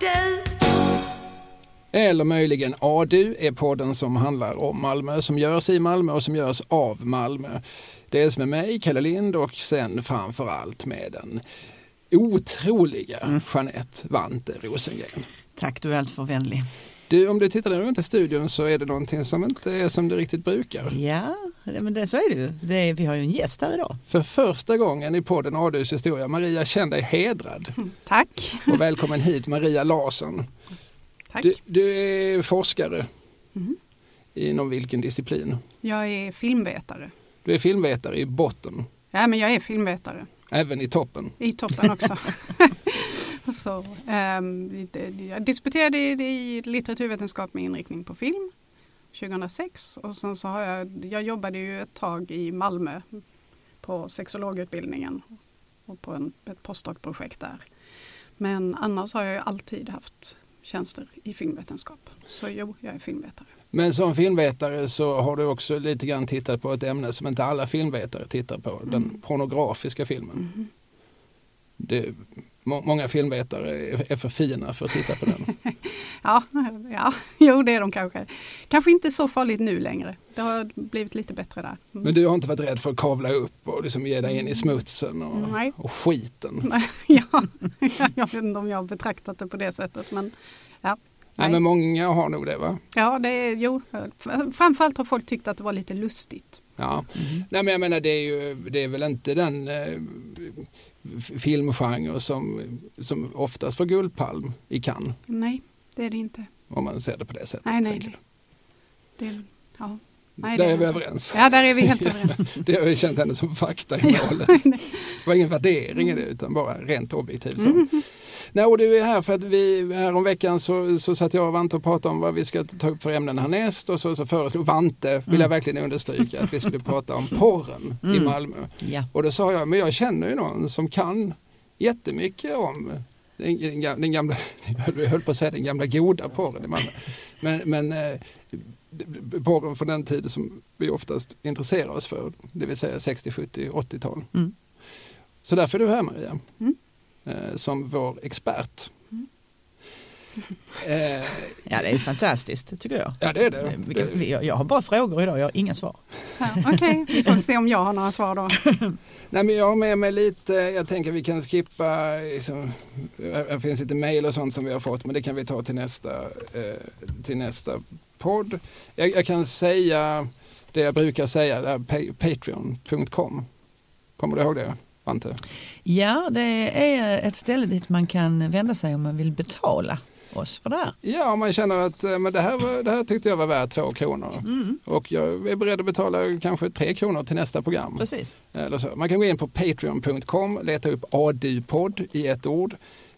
du. Eller möjligen ADU är podden som handlar om Malmö, som görs i Malmö och som görs av Malmö. Dels med mig, Kalle Lind och sen framför allt med den otroliga mm. Jeanette Vante Rosengren. Tack, du är alltför vänlig. Du, om du tittar runt i studion så är det någonting som inte är som det riktigt brukar. Ja, men det, så är det ju. Det är, vi har ju en gäst här idag. För första gången i podden Adus historia, Maria känn dig hedrad. Tack. Och välkommen hit Maria Larsson. Tack. Du, du är forskare. Mm. Inom vilken disciplin? Jag är filmvetare. Du är filmvetare i botten? Ja, men jag är filmvetare. Även i toppen? I toppen också. Så, um, jag disputerade i litteraturvetenskap med inriktning på film 2006 och sen så har jag, jag jobbade ju ett tag i Malmö på sexologutbildningen och på en, ett postdoc-projekt där. Men annars har jag ju alltid haft tjänster i filmvetenskap. Så jo, jag är filmvetare. Men som filmvetare så har du också lite grann tittat på ett ämne som inte alla filmvetare tittar på, mm. den pornografiska filmen. Mm. Det, många filmvetare är för fina för att titta på den. ja, ja, jo det är de kanske. Kanske inte så farligt nu längre. Det har blivit lite bättre där. Mm. Men du har inte varit rädd för att kavla upp och liksom ge dig in i smutsen och, och skiten? ja, jag vet inte om jag har betraktat det på det sättet. Men, ja. Nej. men många har nog det va? Ja, det är, jo, framförallt har folk tyckt att det var lite lustigt. Ja, mm. Nej, men jag menar det är, ju, det är väl inte den eh, filmgenre som, som oftast får Guldpalm i Cannes. Nej, det är det inte. Om man ser det på det sättet. Nej, nej, nej. Det, ja. Nej, där är vi överens. Ja, där är vi helt överens. det känns ändå som fakta i målet. det var ingen värdering i det utan bara rent objektivt. Mm. Nej, och du är här för att vi här om veckan så, så satt jag och Vante och pratade om vad vi ska ta upp för ämnen härnäst och så, så föreslog Vante, vill jag mm. verkligen understryka, att vi skulle prata om porren mm. i Malmö. Ja. Och då sa jag, men jag känner ju någon som kan jättemycket om den, den gamla, jag höll på att säga den gamla goda porren i Malmö. Men, men eh, porren från den tiden som vi oftast intresserar oss för, det vill säga 60, 70, 80-tal. Mm. Så därför är du här Maria. Mm. Eh, som vår expert. Mm. Eh, ja det är fantastiskt tycker jag. Ja det är det. Jag, jag har bara frågor idag, jag har inga svar. Ja, Okej, okay. vi får se om jag har några svar då. Nej, men jag har med mig lite, jag tänker vi kan skippa, liksom, det finns lite mejl och sånt som vi har fått men det kan vi ta till nästa, eh, till nästa podd. Jag, jag, kan säga det jag brukar säga, patreon.com. Kommer du ihåg det? Ante? Ja, det är ett ställe dit man kan vända sig om man vill betala oss för det här. Ja, om man känner att eh, men det, här, det här tyckte jag var värt två kronor mm. och jag är beredd att betala kanske tre kronor till nästa program. Precis. Eller så. Man kan gå in på patreon.com, leta upp ADU-podd i ett ord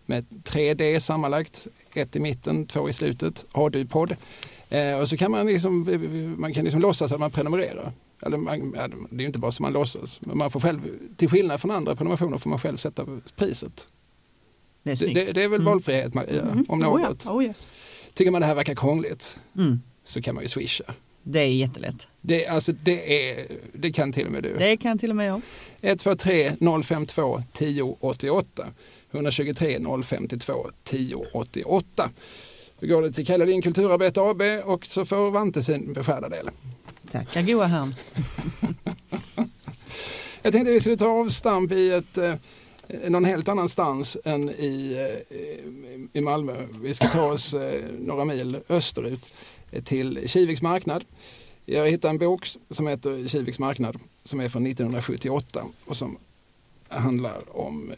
med 3D sammanlagt, ett i mitten, två i slutet, ADU-podd. Eh, och så kan man liksom, man kan liksom låtsas att man prenumererar. Eller man, det är inte bara som man låtsas, men man får själv, till skillnad från andra prenumerationer får man själv sätta priset. Det är, det, det är väl mm. valfrihet Maria, mm. om något. Oh ja. oh yes. Tycker man det här verkar krångligt mm. så kan man ju swisha. Det är jättelätt. Det, alltså, det, är, det kan till och med du. Det kan till och med jag. 123 052 1088 123 052 1088. Då går det till Kalle Lind Kulturarbete AB och så får Vante sin beskärda del. Tackar goa herrn. Jag tänkte att vi skulle ta avstamp i ett, eh, någon helt annanstans än i, eh, i Malmö. Vi ska ta oss eh, några mil österut eh, till Kiviks marknad. Jag hittade en bok som heter Kiviks marknad som är från 1978 och som handlar om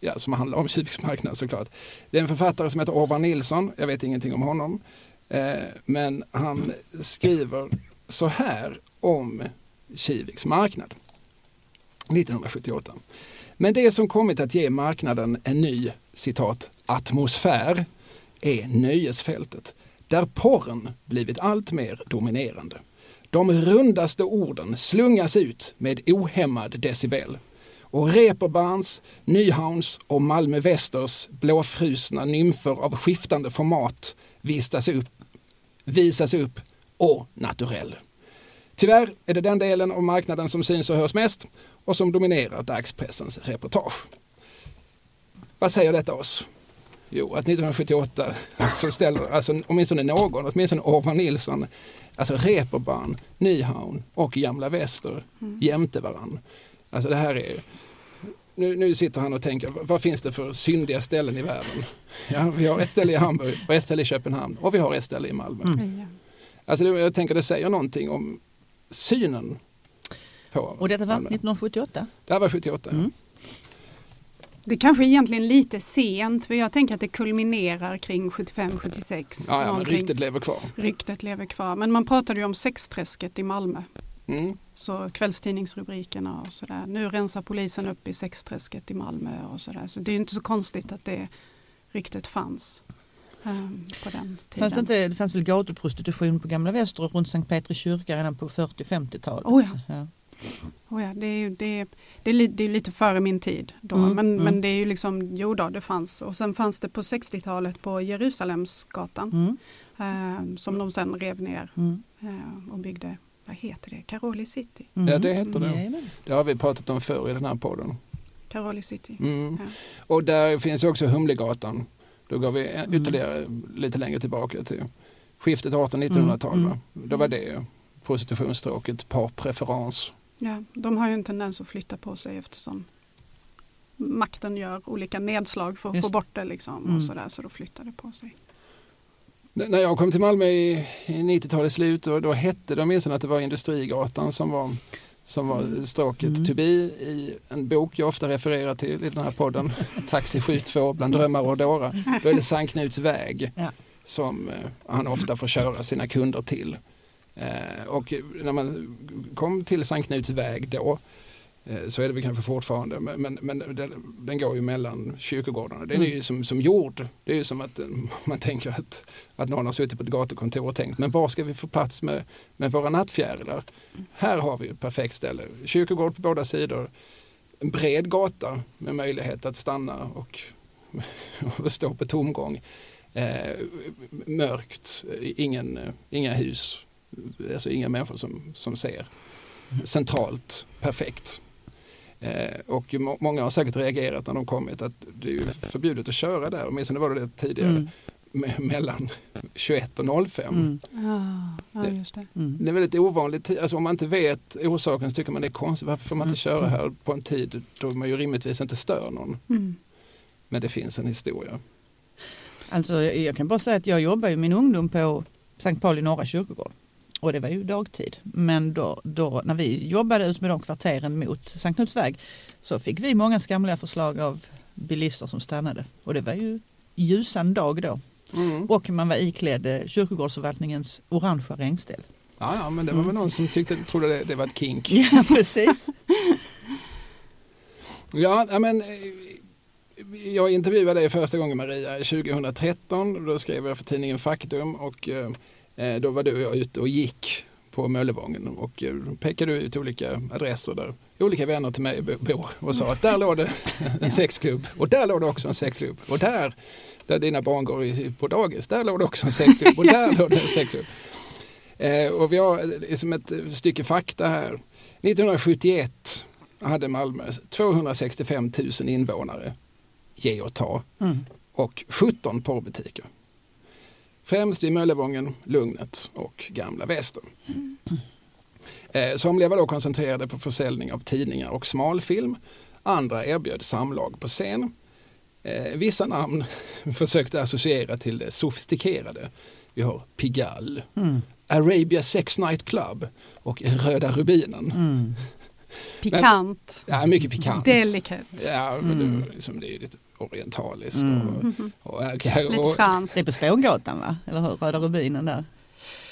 ja, som handlar om Kiviks marknad såklart. Det är en författare som heter Orvar Nilsson, jag vet ingenting om honom. Eh, men han skriver så här om Kiviks marknad 1978. Men det som kommit att ge marknaden en ny citat atmosfär är nöjesfältet där porren blivit allt mer dominerande. De rundaste orden slungas ut med ohämmad decibel och Reeperbahns, Nyhauns och Malmö Västers blåfrusna nymfer av skiftande format vistas upp, visas upp och naturell. Tyvärr är det den delen av marknaden som syns och hörs mest och som dominerar dagspressens reportage. Vad säger detta oss? Jo, att 1978 så ställer alltså, åtminstone någon, åtminstone Orvar Nilsson, alltså Reeperbahn, Nyhavn och Gamla Väster Mm. jämte varann. Alltså det här är... Nu, nu sitter han och tänker, vad finns det för syndiga ställen i världen? Ja, vi har ett ställe i Hamburg och ett ställe i Köpenhamn och vi har ett ställe i Malmö. Mm. Ja. Alltså det, jag tänker det säger någonting om synen på Och detta var Malmö. 1978? Det här var 78. Mm. Det är kanske egentligen lite sent för jag tänker att det kulminerar kring 75-76. Ja, ja, men ryktet lever kvar. Ryktet lever kvar. Men man pratade ju om sexträsket i Malmö. Mm. Så kvällstidningsrubrikerna och sådär. Nu rensar polisen upp i sexträsket i Malmö och sådär. Så det är ju inte så konstigt att det ryktet fanns ehm, på den tiden. Fanns det, inte, det fanns väl gatuprostitution på Gamla Väster och runt Sankt Petri kyrka redan på 40-50-talet? Oh ja. Ja. Oh ja, det, är ju, det, det, är li, det är lite före min tid då. Mm, men, mm. men det är ju liksom, jo då, det fanns. Och sen fanns det på 60-talet på Jerusalemsgatan. Mm. ehm, som de sen rev ner Mm. eh, och byggde, vad heter det, Caroli City. Mm. Ja, det heter det. Det har vi pratat om förr i den här podden. Caroli City. Mm. Ja. Och där finns också Humlegatan. Då går vi Mm. ytterligare lite längre tillbaka till skiftet 1800-1900-tal. Mm? Då var det prostitutionsstråket par preferens. Ja, de har ju en tendens att flytta på sig eftersom makten gör olika nedslag för att Just få bort det. Liksom, Mm. och sådär, så då flyttar det på sig. När jag kom till Malmö i, i 90-talets slut och då hette det åtminstone att det var Industrigatan som var, som var stråket Mm. to be i en bok jag ofta refererar till i den här podden, Taxi 72 bland drömmar och dårar. Då är det Sankt Knuts väg Ja. som eh, han ofta får köra sina kunder till. Eh, och när man kom till Sankt Knuts väg då så är det väl kanske fortfarande, men, men, men den, den går ju mellan kyrkogårdarna. Den är ju som, som jord. Det är ju som att eh, man tänker att, att någon har suttit på ett gatukontor och tänkt, men var ska vi få plats med, med våra nattfjärilar? Här har vi ett perfekt ställe. Kyrkogård på båda sidor. En bred gata med möjlighet att stanna och, och stå på tomgång. Eh, mörkt, ingen, eh, inga hus, alltså inga människor som, som ser. Centralt, perfekt. Eh, och må, många har säkert reagerat när de kommit att det är ju förbjudet att köra där, åtminstone var det det tidigare, Mm. me- mellan 21 och 05. Mm. Ja, ja just det. Mm. Det är väldigt ovanligt, alltså om man inte vet orsaken så tycker man det är konstigt, varför får man inte köra här på en tid då man ju rimligtvis inte stör någon? Mm. Men det finns en historia. Alltså, jag kan bara säga att jag jobbade i min ungdom på Sankt Pauli norra kyrkogård. Och det var ju dagtid. Men då, då, när vi jobbade ut med de kvarteren mot Sankt Knuts väg så fick vi många skamliga förslag av bilister som stannade. Och det var ju ljusan dag då. Mm. Och man var iklädd eh, kyrkogårdsförvaltningens orangea regnställ. Ja, ja, men det var väl någon som tyckte, trodde det, det var ett kink. Ja, precis. Ja, men eh, jag intervjuade dig första gången Maria 2013. Då skrev jag för tidningen Faktum och eh, då var du och jag ute och gick på Möllevången och eh, pekade ut olika adresser där olika vänner till mig bo- bor och sa att där låg det en sexklubb och där låg det också en sexklubb och där, där dina barn går på dagis, där låg det också en sexklubb och där låg det en sexklubb. Eh, och vi har eh, som ett stycke fakta här. 1971 hade Malmö 265 000 invånare, ge och ta, Mm. och 17 porrbutiker. Främst i Möllevången, Lugnet och Gamla Väster. Eh, somliga var då koncentrerade på försäljning av tidningar och smalfilm. Andra erbjöd samlag på scen. Eh, vissa namn försökte associera till det sofistikerade. Vi har Pigalle, Mm. Arabia Sex Night Club och Röda Rubinen. Mm. Pikant, Ja, mycket pikant. delikat, Ja, men Mm. det, liksom, det är lite orientaliskt. Mm. Och, Mhm. och, och, lite och, franskt. Det är på Spångatan va? Eller hur? Röda Rubinen där.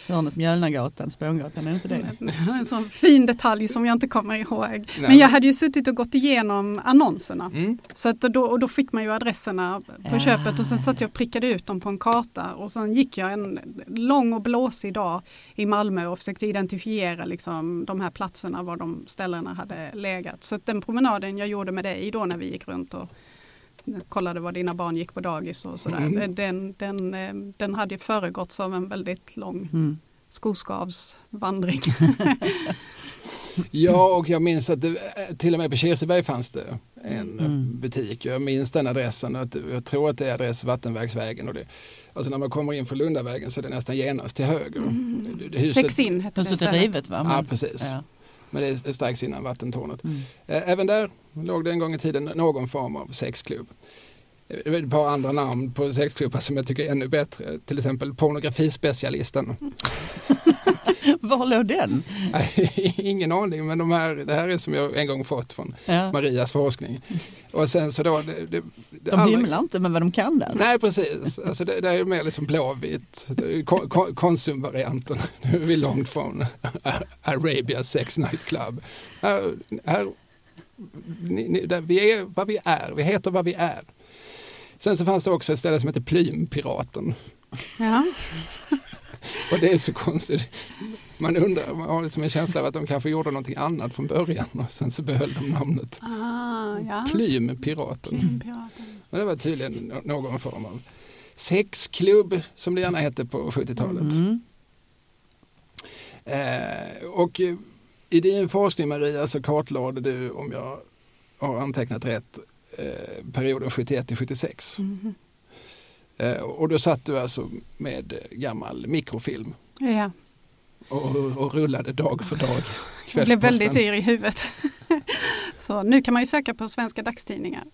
Hörnet Mjölnagatan, Spångatan, är det inte det? En sån fin detalj som jag inte kommer ihåg. Men jag hade ju suttit och gått igenom annonserna. Mm. Så att då, och då fick man ju adresserna på Ja. köpet och sen satt jag och prickade ut dem på en karta och sen gick jag en lång och blåsig dag i Malmö och försökte identifiera liksom de här platserna var de ställena hade legat. Så att den promenaden jag gjorde med dig då när vi gick runt och kollade var dina barn gick på dagis och sådär. Mm. Den, den, eh, den hade ju föregåtts av en väldigt lång Mm. skoskavsvandring. Ja, och jag minns att det, till och med på Kirseberg fanns det en Mm. butik. Jag minns den adressen. Att, jag tror att det är adress Vattenverksvägen. Och det, alltså när man kommer in från Lundavägen så är det nästan genast till höger. Det huset- Sex in hette det Huset är rivet va? Ja, Men- precis. Ja. Men det är, strax innan vattentornet. Mm. Eh, Även där låg det en gång i tiden någon form av sexklubb. Eh, Det är ett par andra namn på sexklubbar som jag tycker är ännu bättre. Till exempel pornografispecialisten. Var låg den? Ingen aning, men de här, det här är som jag en gång fått från Ja. Marias forskning. Och sen så då... Det, det De allra- hymlar inte med vad de kan där. Nej, precis. Alltså det, det är mer liksom blåvitt. Kon- Konsumvarianten. Nu är vi långt från Arabia Sex Night Club. Här, här, ni, ni, där vi är vad vi är. Vi heter vad vi är. Sen så fanns det också ett ställe som heter Plympiraten. Ja. Och det är så konstigt. Man undrar, man har liksom en känsla av att de kanske gjorde någonting annat från början och sen så behöll de namnet Ah, ja. Plympiraten. Piraten. Men det var tydligen nå- någon form av sexklubb som det gärna hette på 70-talet. Mm. Eh, och i din forskning Maria så kartlade du, om jag har antecknat rätt, eh, perioden 71 till 76. Mhm. Eh, och då satt du alltså med gammal mikrofilm Ja, och, och rullade dag för dag. jag blev väldigt yr i huvudet. Så nu kan man ju söka på svenska dagstidningar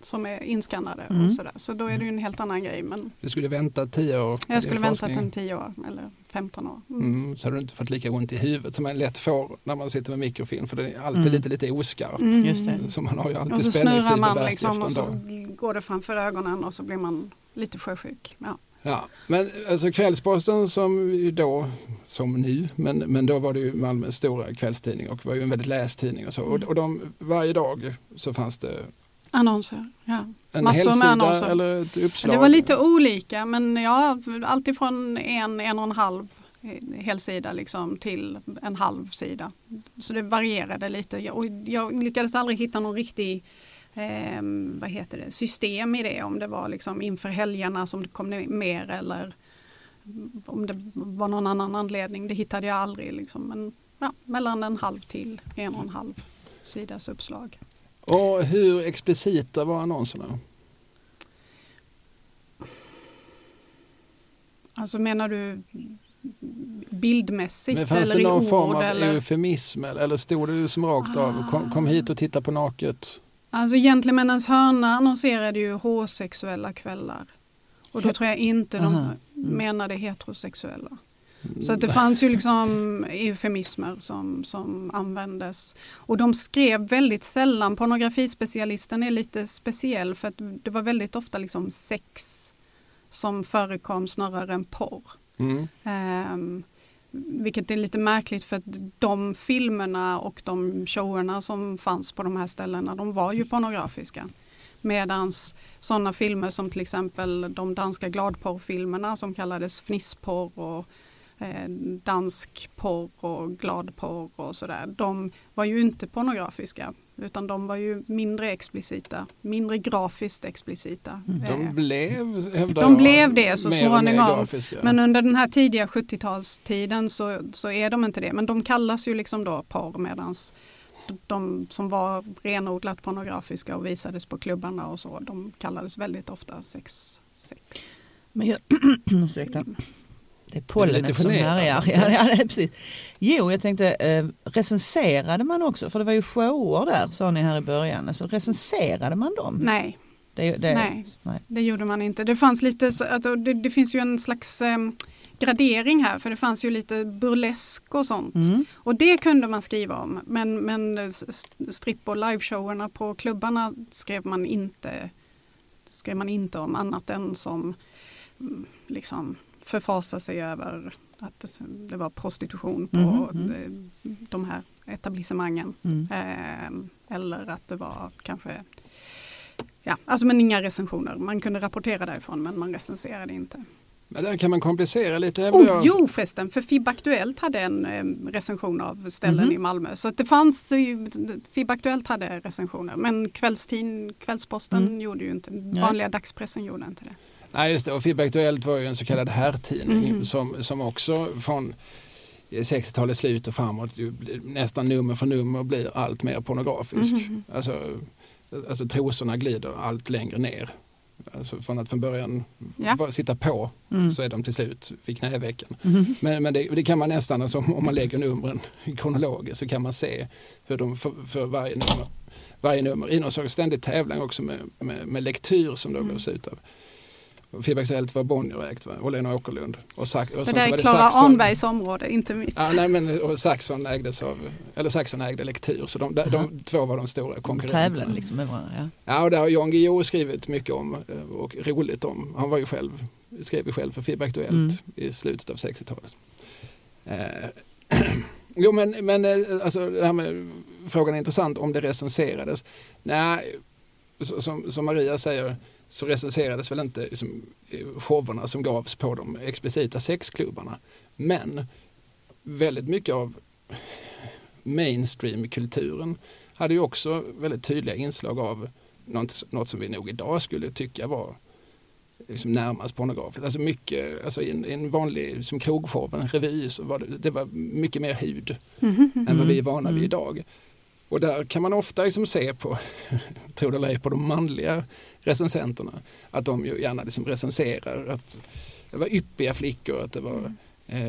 som är inskannade Mm. och sådär. Så då är det ju en helt annan grej. Men Du skulle vänta tio år. jag skulle väntat en 10 år eller 15 år. Mm. Mm, så hade du inte fått lika ont i huvudet som man lätt får när man sitter med mikrofilm för det är alltid Mm. lite, lite oskarp. Mm. Just det. Så man har ju alltid Och så snurrar man spänningshuvudvärk liksom efter och så går det framför ögonen och så blir man lite sjösjuk. Ja. Ja, men alltså Kvällsposten som då, som nu, men, men då var det ju Malmös stora kvällstidning och var ju en väldigt läst tidning och så. Och, och de, varje dag så fanns det Annonser, ja. en Massor med helsida annonser. eller ett uppslag. Det var lite olika men ja, alltifrån en, en och en halv eh, helsida liksom till en halv sida. Så det varierade lite och jag lyckades aldrig hitta någon riktig eh, vad heter det, system i det. Om det var liksom inför helgerna som det kom mer eller om det var någon annan anledning. Det hittade jag aldrig. Liksom. Men ja, mellan en halv till en och en halv sidas uppslag. Och hur explicita var annonserna? Alltså menar du bildmässigt Men fanns eller det i någon ord? form av eller? eufemism eller, eller stod det som rakt av kom, kom hit och titta på naket? Alltså Gentlemännens hörna annonserade ju homosexuella kvällar. Och då tror jag inte de Aha. Mm. menade heterosexuella. Så att det fanns ju liksom eufemismer som, som användes. Och de skrev väldigt sällan, pornografispecialisten är lite speciell för att det var väldigt ofta liksom sex som förekom snarare än porr. Mm. Ehm, vilket är lite märkligt för att de filmerna och de showerna som fanns på de här ställena de var ju pornografiska. Medans sådana filmer som till exempel de danska gladporrfilmerna som kallades fnissporr och eh, dansk porr och gladporr och sådär. De var ju inte pornografiska utan de var ju mindre explicita, mindre grafiskt explicita. Eh, De blev, hävdar De jag, blev det så småningom. Men under den här tidiga 70-talstiden så, så är de inte det. Men de kallas ju liksom då porr medans de som var renodlat pornografiska och visades på klubbarna och så, de kallades väldigt ofta sex. sex. Men jag, ursäkta. Det är pollenet som härjar. Ja, ja, precis. Jo, jag tänkte, eh, recenserade man också? För det var ju shower där, sa ni här i början. Alltså, recenserade man dem? Nej, Det, det, Nej. nej. det gjorde man inte. Det fanns lite, alltså, det, det finns ju en slags eh, gradering här för det fanns ju lite burlesk och sånt. Mm. Och det kunde man skriva om men, men stripp och liveshowerna på klubbarna skrev man inte skrev man inte om annat än som mm, liksom förfasa sig över att det- var prostitution på Mhm, eh, de här etablissemangen. Mm. Eh, eller att det var kanske Ja, alltså men inga recensioner. Man kunde rapportera därifrån men man recenserade inte. Men där kan man komplicera lite. Oh, jag. jo förresten, för FIB Aktuellt hade en eh, recension av ställen Mhm. i Malmö. Så att det fanns ju, FIB Aktuellt hade recensioner. Men kvällstid, Kvällsposten Mm. gjorde ju inte, vanliga dagspressen gjorde inte det. Nej, just det. Och FIB Aktuellt var ju en så kallad herrtidning Mm. som, som också från 60-talets slut och framåt nästan nummer för nummer blir allt mer pornografisk. Mhm. Alltså, alltså trosorna glider allt längre ner. Alltså från att från början Ja. sitta på Mm. så är de till slut vid knävecken. Mhm. Men, men det, det kan man nästan, alltså, om man lägger numren kronologiskt så kan man se hur de för, för varje nummer varje nummer i någon sorts ständig tävlan också med, med, med lektyr som då Mm. gavs ut av FIB Aktuellt var Bonnier ägt, va? och Lena Åkerlund. Och, Sax, och Det är var Klara. Arnbergs område, inte mitt. Ja, nej, men, och Saxon ägdes av, eller Saxon ägde lektyr, så de, de, de två var de stora De konkurrenterna. tävlade liksom med varandra. Ja. Ja, och det har Jan Guillou skrivit mycket om eh, och roligt om. Han var ju själv, skrev ju själv för FIB Aktuellt Mm. i slutet av 60-talet. Eh, jo, men, men eh, alltså, det här med frågan är intressant om det recenserades. Nej, som, som Maria säger så recenserades väl inte liksom, showerna som gavs på de explicita sexklubbarna. Men väldigt mycket av mainstream-kulturen hade ju också väldigt tydliga inslag av något, något som vi nog idag skulle tycka var liksom närmast pornografiskt. Alltså mycket, alltså i en, en vanlig som krogshow, en revy, så var det, det var mycket mer hud Mhm. än vad vi är vana vid Mm. idag. Och där kan man ofta liksom se på, tror det eller ej, på de manliga recensenterna, att de ju gärna liksom recenserar att det var yppiga flickor, att det var eh,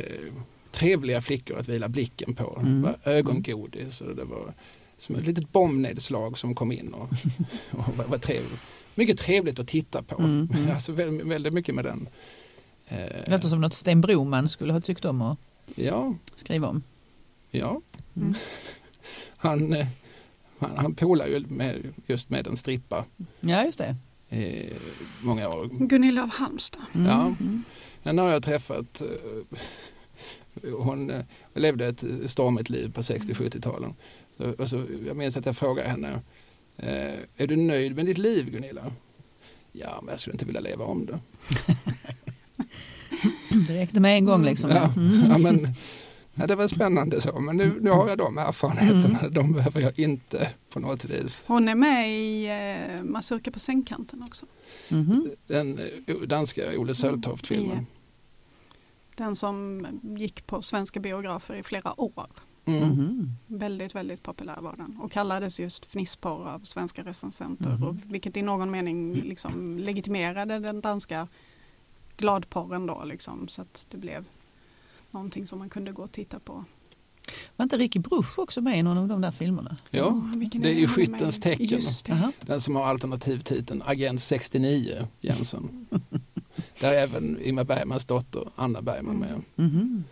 trevliga flickor att vila blicken på, det Mm. var ögongodis och det var som ett litet bombnedslag som kom in och, och var, var trevligt. Mycket trevligt att titta på. Mm, mm. Alltså väldigt, väldigt mycket med den. Det Eh, låter som något Sten Broman skulle ha tyckt om att ja, skriva om. ja. Mm. Han, eh, han, han polar ju med, just med en strippa Ja, just det. i många år. Gunilla av Halmstad. Mm. Ja. Henne har jag träffat. eh, Hon eh, levde ett stormigt liv på 60-70-talen. Så, och så, jag minns att jag frågade henne, eh, är du nöjd med ditt liv Gunilla? Ja, men jag skulle inte vilja leva om det. Det räckte med en gång liksom. Ja, Mm. ja, men, ja, det var spännande så, men nu, nu har jag de erfarenheterna. Mm. De behöver jag inte på något vis. Hon är med i eh, Mazurka på sängkanten också. Mhm. Den eh, danska Olle Söltoft-filmen. Ja. Den som gick på svenska biografer i flera år. Mm. Mhm. Väldigt, väldigt populär var den och kallades just fnissporr av svenska recensenter. Mhm. Och vilket i någon mening liksom legitimerade den danska gladporren då liksom. Så att det blev någonting som man kunde gå och titta på. Var inte Ricky Bruch också med i någon av de där filmerna? Ja, vilken det är ju Skyttens med? tecken. Just det. Jaha. Den som har alternativtiteln Agent 69 Jensen. Där är även Ingmar Bergmans dotter Anna Bergman med. Mhm.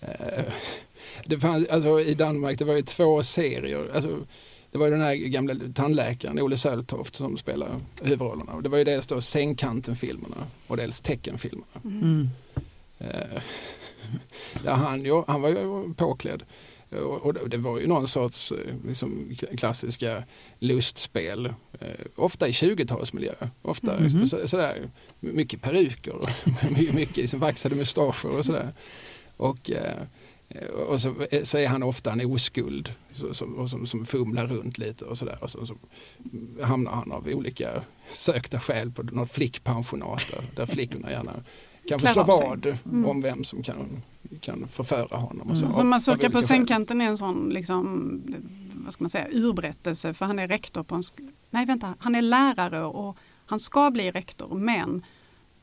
Eh, Det fanns, alltså, I Danmark det var ju två serier. Alltså, det var ju den här gamla tandläkaren Olle Söltoft som spelade huvudrollerna. Och det var ju dels då Sängkanten-filmerna och dels Teckenfilmerna. Mm. Där han, han var ju påklädd. Och det var ju någon sorts eh, liksom, klassiska lustspel. eh, Ofta i 20-talsmiljö. Ofta Mhm. så, sådär, mycket peruker och mycket, liksom, vaxade mustascher och sådär. Och, eh, och så, så är han ofta en oskuld så, som, som, som fumlar runt lite och sådär. Och så, så hamnar han av olika sökta skäl på något flickpensionat där, där flickorna gärna kanske sig. vad Mm. om vem som kan, kan förföra honom. Och så, Mm. Mazurka olika på sängkanten är en sån liksom, vad ska man säga, urberättelse för han är rektor på en Nej vänta, han är lärare och han ska bli rektor men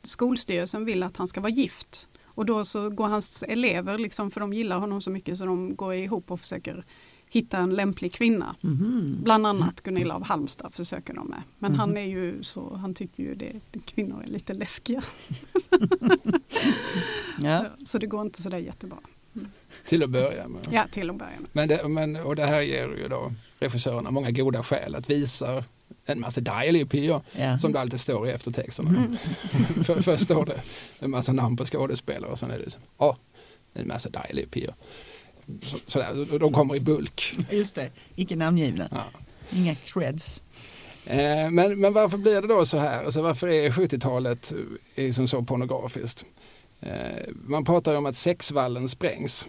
skolstyrelsen vill att han ska vara gift. Och då så går hans elever, liksom, för de gillar honom så mycket så de går ihop och försöker hitta en lämplig kvinna. Mhm. Bland annat Gunilla av Halmstad försöker de med. Men Mhm. han är ju så, han tycker ju det, kvinnor är lite läskiga. Ja. Så, så det går inte sådär jättebra. Till att börja med. Ja, till att börja med. Men det, men, och det här ger ju då regissörerna många goda skäl att visa en massa dialogier Ja. som det alltid står i eftertexterna. Mm. För, först står det en massa namn på skådespelare och sen är det så, ja, en massa dialogier. Så, sådär, och de kommer i bulk. Just det, icke namngivna. Ja. Inga creds. Eh, men, men varför blir det då så här? Alltså varför är 70-talet eh, liksom så pornografiskt? Eh, man pratar om att sexvallen sprängs.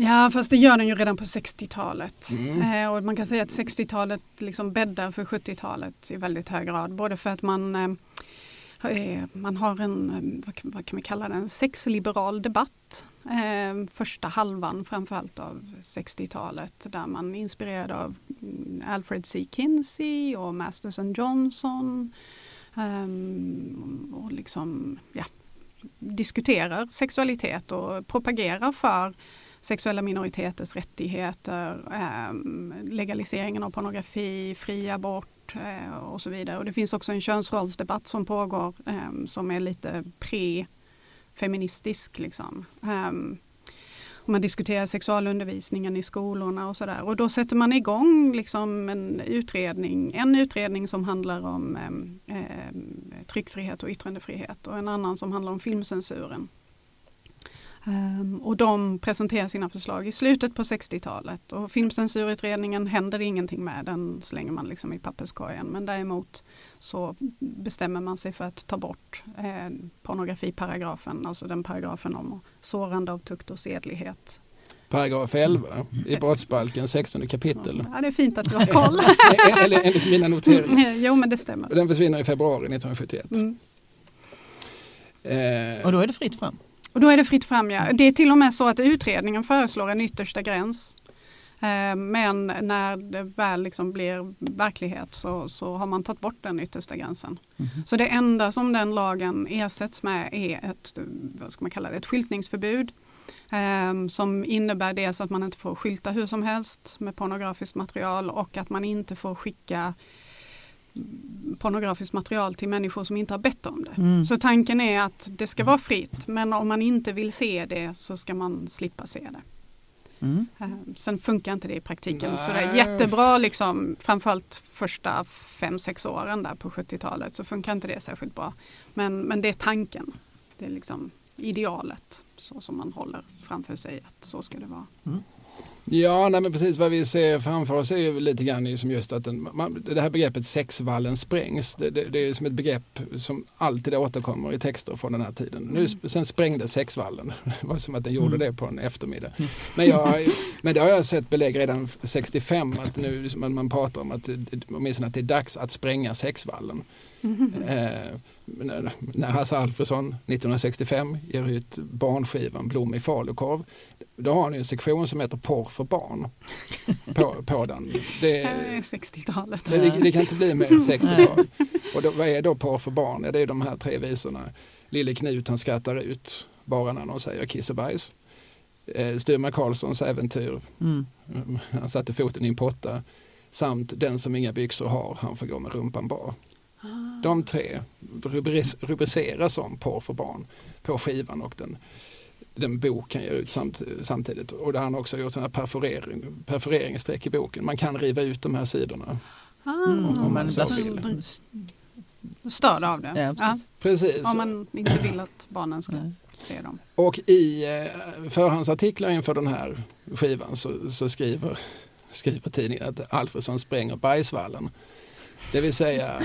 Ja, fast det gör den ju redan på 60-talet. Mm. Eh, och man kan säga att 60-talet liksom bäddar för 70-talet i väldigt hög grad. Både för att man, eh, eh, man har en, eh, vad kan vi kalla det, en sexliberal debatt. Eh, första halvan framförallt av 60-talet där man inspirerad av mm, Alfred C. Kinsey och Masterson Johnson. eh, och liksom, ja, diskuterar sexualitet och propagerar för sexuella minoriteters rättigheter, eh, legaliseringen av pornografi, fri abort eh, och så vidare. Och det finns också en könsrollsdebatt som pågår eh, som är lite pre feministisk, Liksom. Um, man diskuterar sexualundervisningen i skolorna och sådär. Och då sätter man igång liksom en utredning, en utredning som handlar om eh, tryckfrihet och yttrandefrihet och en annan som handlar om filmcensuren. Um, och de presenterar sina förslag i slutet på 60-talet och filmcensurutredningen händer ingenting med, den slänger man liksom i papperskorgen. Men däremot så bestämmer man sig för att ta bort eh, pornografiparagrafen, alltså den paragrafen om sårande av tukt och sedlighet. Paragraf 11 i brottsbalken, 16 kapitel. Ja, det är fint att du har koll. Eller enligt mina noteringar. Jo, men det stämmer. Den försvinner i februari 1971. Mm. Eh. Och då är det fritt fram? Och då är det fritt fram, ja. Det är till och med så att utredningen föreslår en yttersta gräns. Eh, men när det väl liksom blir verklighet så, så har man tagit bort den yttersta gränsen. Mm. Så det enda som den lagen ersätts med är ett, vad ska man kalla det, ett skyltningsförbud. Um, som innebär dels att man inte får skylta hur som helst med pornografiskt material och att man inte får skicka pornografiskt material till människor som inte har bett om det. Mm. Så tanken är att det ska vara fritt men om man inte vill se det så ska man slippa se det. Mm. Ehm, sen funkar inte det i praktiken Nej. så det är jättebra liksom framförallt första fem sex åren där på 70-talet så funkar inte det särskilt bra. Men, men det är tanken. Det är liksom idealet så som man håller framför sig att så ska det vara. Mm. Ja, nej, men precis vad vi ser framför oss är ju lite grann som just att den, man, det här begreppet sexvallen sprängs. Det, det, det, är som ett begrepp som alltid återkommer i texter från den här tiden. Nu, mm. sen sprängdes sexvallen. Det var som att den gjorde mm. det på en eftermiddag. Mm. Men, jag, men det har jag sett belägg redan 65 att nu man, man pratar om att, åtminstone att det är dags att spränga sexvallen. Mm. Eh, när, när Hasse Alfredson 1965 ger ut barnskivan Blom i falukorv. Då har ni en sektion som heter Porr för barn på, på den. Det är 60-talet. Det, det, kan inte bli mer 60-tal. Och då, vad är då Porr för barn? Ja, det är de här tre visorna. Lille Knut han skrattar ut bara när någon säger kiss och bajs. Eh, Karlssons äventyr. Mm. Han satte foten i en potta. Samt Den som inga byxor har, han får gå med rumpan bar. De tre rubriceras som porr för barn på skivan och den, den bok han ger ut samt, samtidigt. Och där han också gjort sådana perforering, perforeringsstreck i boken. Man kan riva ut de här sidorna. Ah, om, om man så vill. Störd av det. Ja, precis. Ja. precis. Om man inte vill att barnen ska Nej. se dem. Och i eh, förhandsartiklar inför den här skivan så, så skriver, skriver tidningen att Alfredsson spränger Bergsvallen. Det vill säga,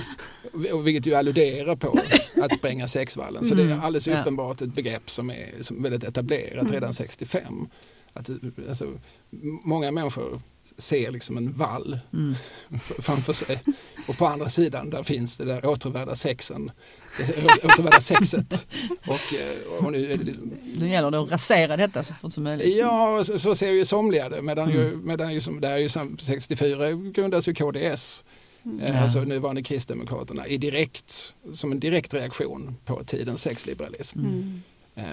vilket ju alluderar på att spränga sexvallen. Så det är mm. alldeles uppenbart ett begrepp som är som väldigt etablerat redan 65. Mm. Att, alltså, många människor ser liksom en vall mm. framför sig. Och på andra sidan där finns det där återvärda sexen. återvärda sexet. Och, och nu, liksom- nu gäller det att rasera detta så fort som möjligt. Ja, så, så ser ju somliga det. Medan, mm. ju, medan ju, som, där är ju 64 grundas ju KDS. Mm. Alltså nuvarande Kristdemokraterna, i direkt, som en direkt reaktion på tidens sexliberalism. Mm. Eh,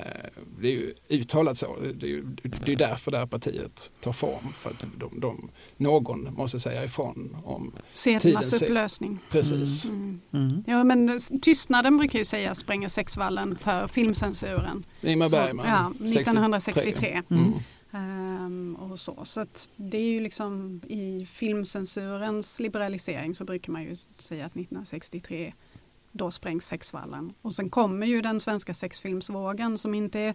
det är ju uttalat så. Det är, ju, det är därför det här partiet tar form. För att de, de, någon måste säga ifrån om Sedernas upplösning. Precis. Mm. Mm. Ja, men tystnaden brukar ju säga spränga sexvallen för filmcensuren. Ingmar Bergman. Ja, 1963. Mm. Um, och så så det är ju liksom i filmcensurens liberalisering så brukar man ju säga att 1963 då sprängs sexvallen. Och sen kommer ju den svenska sexfilmsvågen som inte är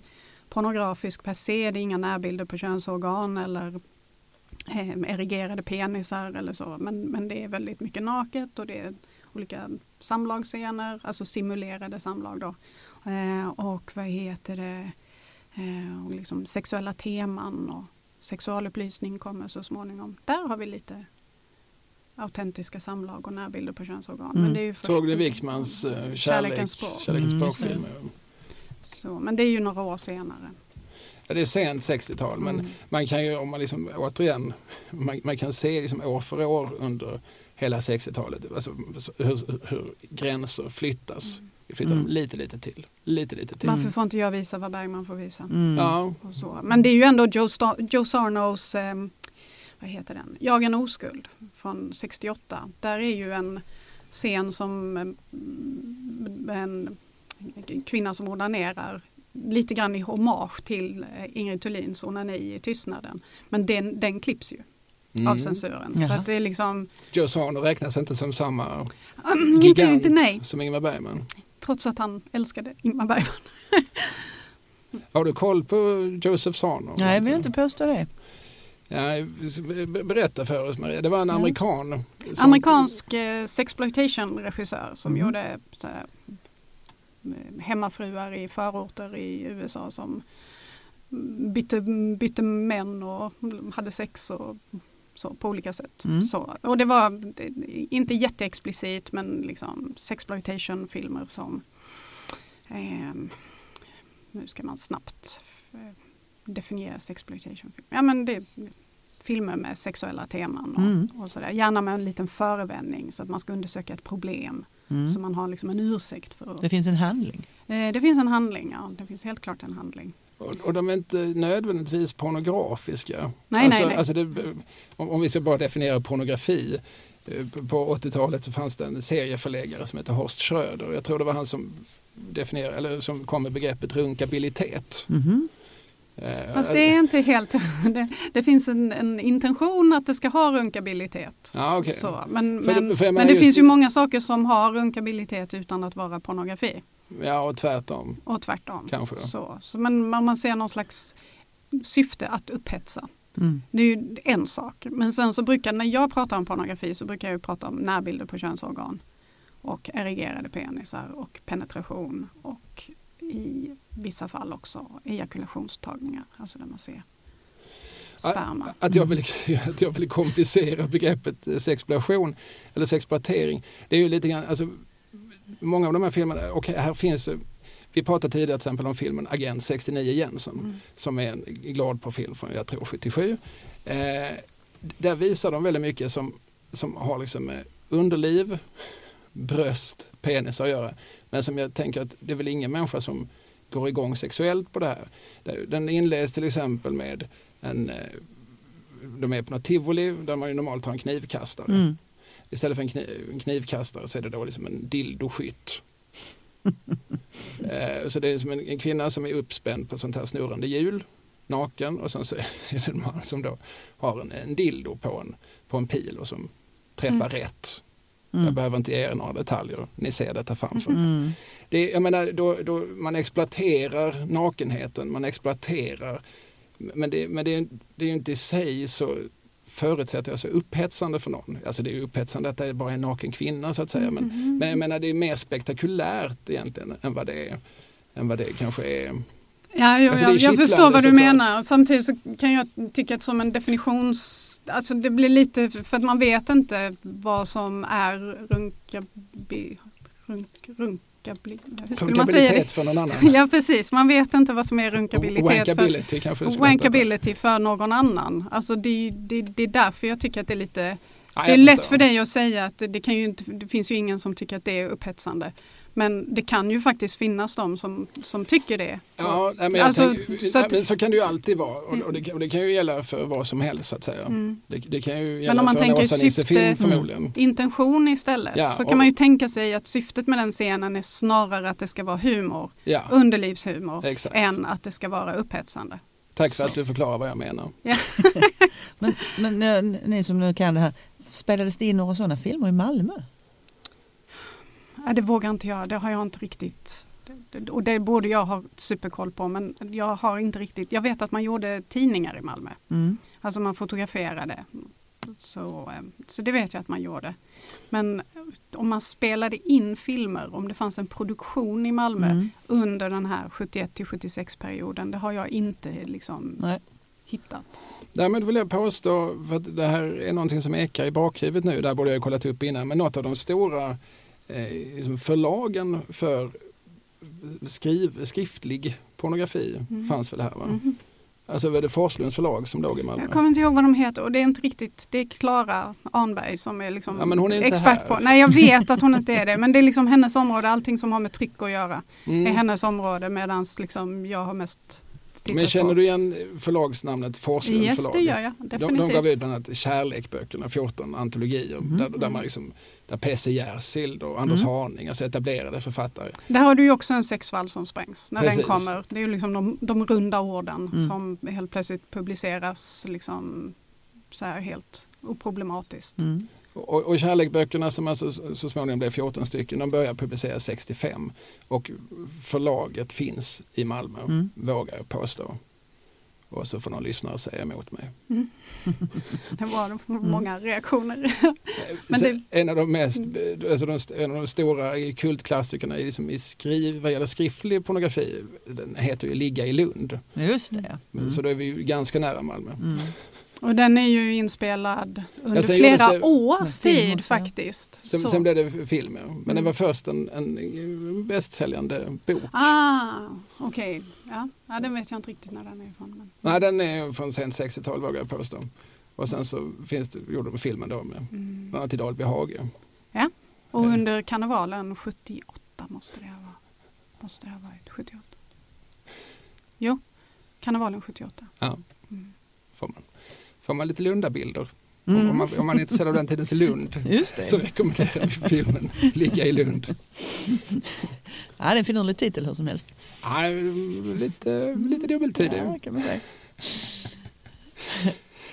pornografisk per se. Det är inga närbilder på könsorgan eller eh, erigerade penisar eller så. Men, men det är väldigt mycket naket och det är olika samlagsscener, alltså simulerade samlag då. Eh, och vad heter det? Eh, och liksom sexuella teman och sexualupplysning kommer så småningom. Där har vi lite autentiska samlag och närbilder på könnsorgan. Mm. Men det är ju först- Torgny Wickmans kärlek, Kärlekens språk. kärlekens Mm, språkfilm. Så, men det är ju några år senare. Ja, det är sent 60-tal men Mm. man kan ju, om man liksom, återigen, man, man kan se liksom år för år under hela 60-talet alltså, hur, hur gränser flyttas. Vi flyttar Mm. dem lite, lite till. Lite, lite till. Varför får inte jag visa vad Bergman får visa? Mm. Ja, Och så. Men det är ju ändå Joe, Sta- Joe Sarnos, eh, vad heter den, Jag en oskuld från 68. Där är ju en scen som eh, en kvinna som onanerar lite grann i hommage till eh, Ingrid Thulins onani i Tystnaden. Men den, den klipps ju av mm. censuren. Så Jaha. att det är liksom, Joe Sarno räknas inte som samma mm, inte, gigant inte nej, som Ingmar Bergman. Trots att han älskade Ingmar Bergman. Har du koll på Joseph Sarno? Nej, jag vill inte påstå det. Ja, be- berätta för oss Maria. Det var en Ja. amerikan. som- Amerikansk eh, sexploitation-regissör som Mhm. gjorde så här, eh, hemmafruar i förorter i USA som bytte, bytte män och hade sex och så på olika sätt. Mm. Så, och det var inte jätteexplicit men liksom sexploitation-filmer som ehm, nu ska man snabbt eh, definiera sexploitation-film. Ja men det filmer med sexuella teman och, Mm. och sådär. Gärna med en liten förevändning så att man ska undersöka ett problem. Mm. Så man har liksom en ursäkt för att... Det finns en handling. Eh, det finns en handling, ja. Det finns helt klart en handling. Och, och de är inte nödvändigtvis pornografiska. Nej, alltså, nej, nej. Alltså det, om, om vi ska bara definiera pornografi. eh, på- På 80-talet så fanns det en serieförläggare som hette Horst Schröder. Jag tror det var han som definierade, eller som kom med begreppet runkabilitet. Mhm. Eh, Fast det är inte helt... Det, det finns en, en intention att det ska ha runkabilitet. Ja, okej. Så, men men, för men det finns ju många saker som har runkabilitet utan att vara pornografi. Ja, och tvärtom Och tvärtom. kanske. Så, så, men man, man ser någon slags syfte att upphetsa. Mm. Det är ju en sak. Men sen så brukar, när jag pratar om pornografi så brukar jag ju prata om närbilder på könsorgan. Och erigerade penisar och penetration. Och i vissa fall också ejakulationstagningar. Alltså där man ser sperma. Att jag, vill, att jag vill komplicera begreppet sexploitation eller sexploatering. Det är ju lite grann, alltså, många av de här filmerna, och här finns eh, vi pratade tidigare till exempel om filmen Agent 69 Jensen Mm. som är en glad profil från, jag tror 77. Eh, där visar de väldigt mycket som, som har liksom med underliv, bröst, penis att göra. Men som jag tänker att det är väl ingen människa som går igång sexuellt på det här. Den inleds till exempel med en, eh, de är på något tivoli där man ju normalt har en knivkastare. Mm. Istället för en, kniv, en knivkastare så är det då liksom en dildoskytt. eh, så det är som en, en kvinna som är uppspänd på sånt här snurrande hjul, naken och sen så är det en man som då har en, en dildo på en, på en pil och som träffar Mm. rätt. Jag Mm. behöver inte ge er några detaljer, ni ser detta framför er. Mm. Det, jag menar, då, då man exploaterar nakenheten, man exploaterar, men det, men det, är- det är ju inte i sig så förutsätter jag så upphetsande för någon. Alltså det är upphetsande att det bara är en naken kvinna så att säga. Men, Mhm. men jag menar det är mer spektakulärt egentligen än vad det är. Än vad det kanske är. Ja, jag, Alltså, jag, förstår vad du menar. Samtidigt så kan jag tycka att som en definitions... Alltså det blir lite för att man vet inte vad som är runkabi... Runk, runkabli... Hur skulle man säga det? Runkabilitet för någon annan. Ja precis, man vet inte vad som är runkabilitet för, Wankability kanske skulle heta. wankability för någon annan. Alltså det, det, det är därför jag tycker att det är lite Ja, Det är lätt förstår. för dig att säga att det, det, kan ju inte, det finns ju ingen som tycker att det är upphetsande. Men det kan ju faktiskt finnas de som, som tycker det. Ja, nej, men Alltså, tänker, så nej, att- men så kan det ju alltid vara och, och, det, och det kan ju gälla för vad som helst så att säga. Mm. Det, det kan ju Men gälla om man för tänker syfte- förmodligen. Intention istället. Ja, så och- kan man ju tänka sig att syftet med den scenen är snarare att det ska vara humor, Ja, underlivshumor, exakt. än att det ska vara upphetsande. Tack för så. att du förklarar vad jag menar. Men, men eh, ni som nu kan det här, spelades det in några sådana filmer i Malmö? Ja, det vågar inte jag, det har jag inte riktigt. Och det borde jag ha superkoll på men jag har inte riktigt. Jag vet att man gjorde tidningar i Malmö. Mm. Alltså man fotograferade. Så, eh, så det vet jag att man gjorde. Men om man spelade in filmer, om det fanns en produktion i Malmö Mm. under den här 71 till 76 perioden, det har jag inte liksom Nej. hittat. Därmed vill jag påstå, för att det här är någonting som ekar i bakhuvudet nu, där borde jag ha kollat upp innan, men något av de stora förlagen för skriv, skriftlig pornografi Mm. fanns väl här va? Mhm. Alltså var det Forslunds förlag som låg i Malmö? Jag kommer inte ihåg vad de heter och det är inte riktigt, det är Klara Arnberg som är liksom Ja, är expert här. på. Nej jag vet att hon inte är det men det är liksom hennes område, allting som har med tryck att göra Mm. är hennes område medan liksom jag har mest tittat Men känner på. du igen förlagsnamnet Forslunds Yes förlag? det gör jag De, definitivt. de gav ut bland annat Kärlekböckerna, 14 antologier, Mhm. där, där, man liksom, där P.C. Jersild och Anders Mm. Haning, alltså etablerade författare. Där har du ju också en sexfall som sprängs när Precis. den kommer. Det är ju liksom de, de runda orden Mm. som helt plötsligt publiceras liksom så här helt oproblematiskt. Mm. Och, och kärlekböckerna som alltså så så småningom blev 14 stycken, de började publiceras 65 och förlaget finns i Malmö, Mm. vågar jag påstå. Och så får någon lyssnare säga emot mig. Det var Mm. många reaktioner. Men det- En av de mest, alltså de, en av de stora kultklassikerna i, liksom i skriv, vad gäller skriftlig pornografi, den heter ju Ligga i Lund. Just det. Mm. Så då är vi ju ganska nära Malmö. Mm. Och den är ju inspelad under gjordes flera det- års tid också, ja. faktiskt. Sen, sen blev det film, ja. men det Mm. var först en, en bästsäljande bok. Ah, okej. Ja. ja, den vet jag inte riktigt när den är ifrån. Nej, den är från sent 60-tal vågar jag påstå. Och sen så finns det, gjorde de filmen då med Mm. bland annat i Dalby Hage. Och Mm. under karnevalen 78 måste det ha varit. Måste det ha varit 78? Jo, karnevalen 78. Ja. Mm. Får man, får man lite Lundabilder. Om, Mm. man, om man är intresserad av den tidens Lund så rekommenderar vi filmen Ligga i Lund. Ja, det är en finurlig titel hur som helst. Ja, lite, lite dubbeltydig. Ja, kan man säga.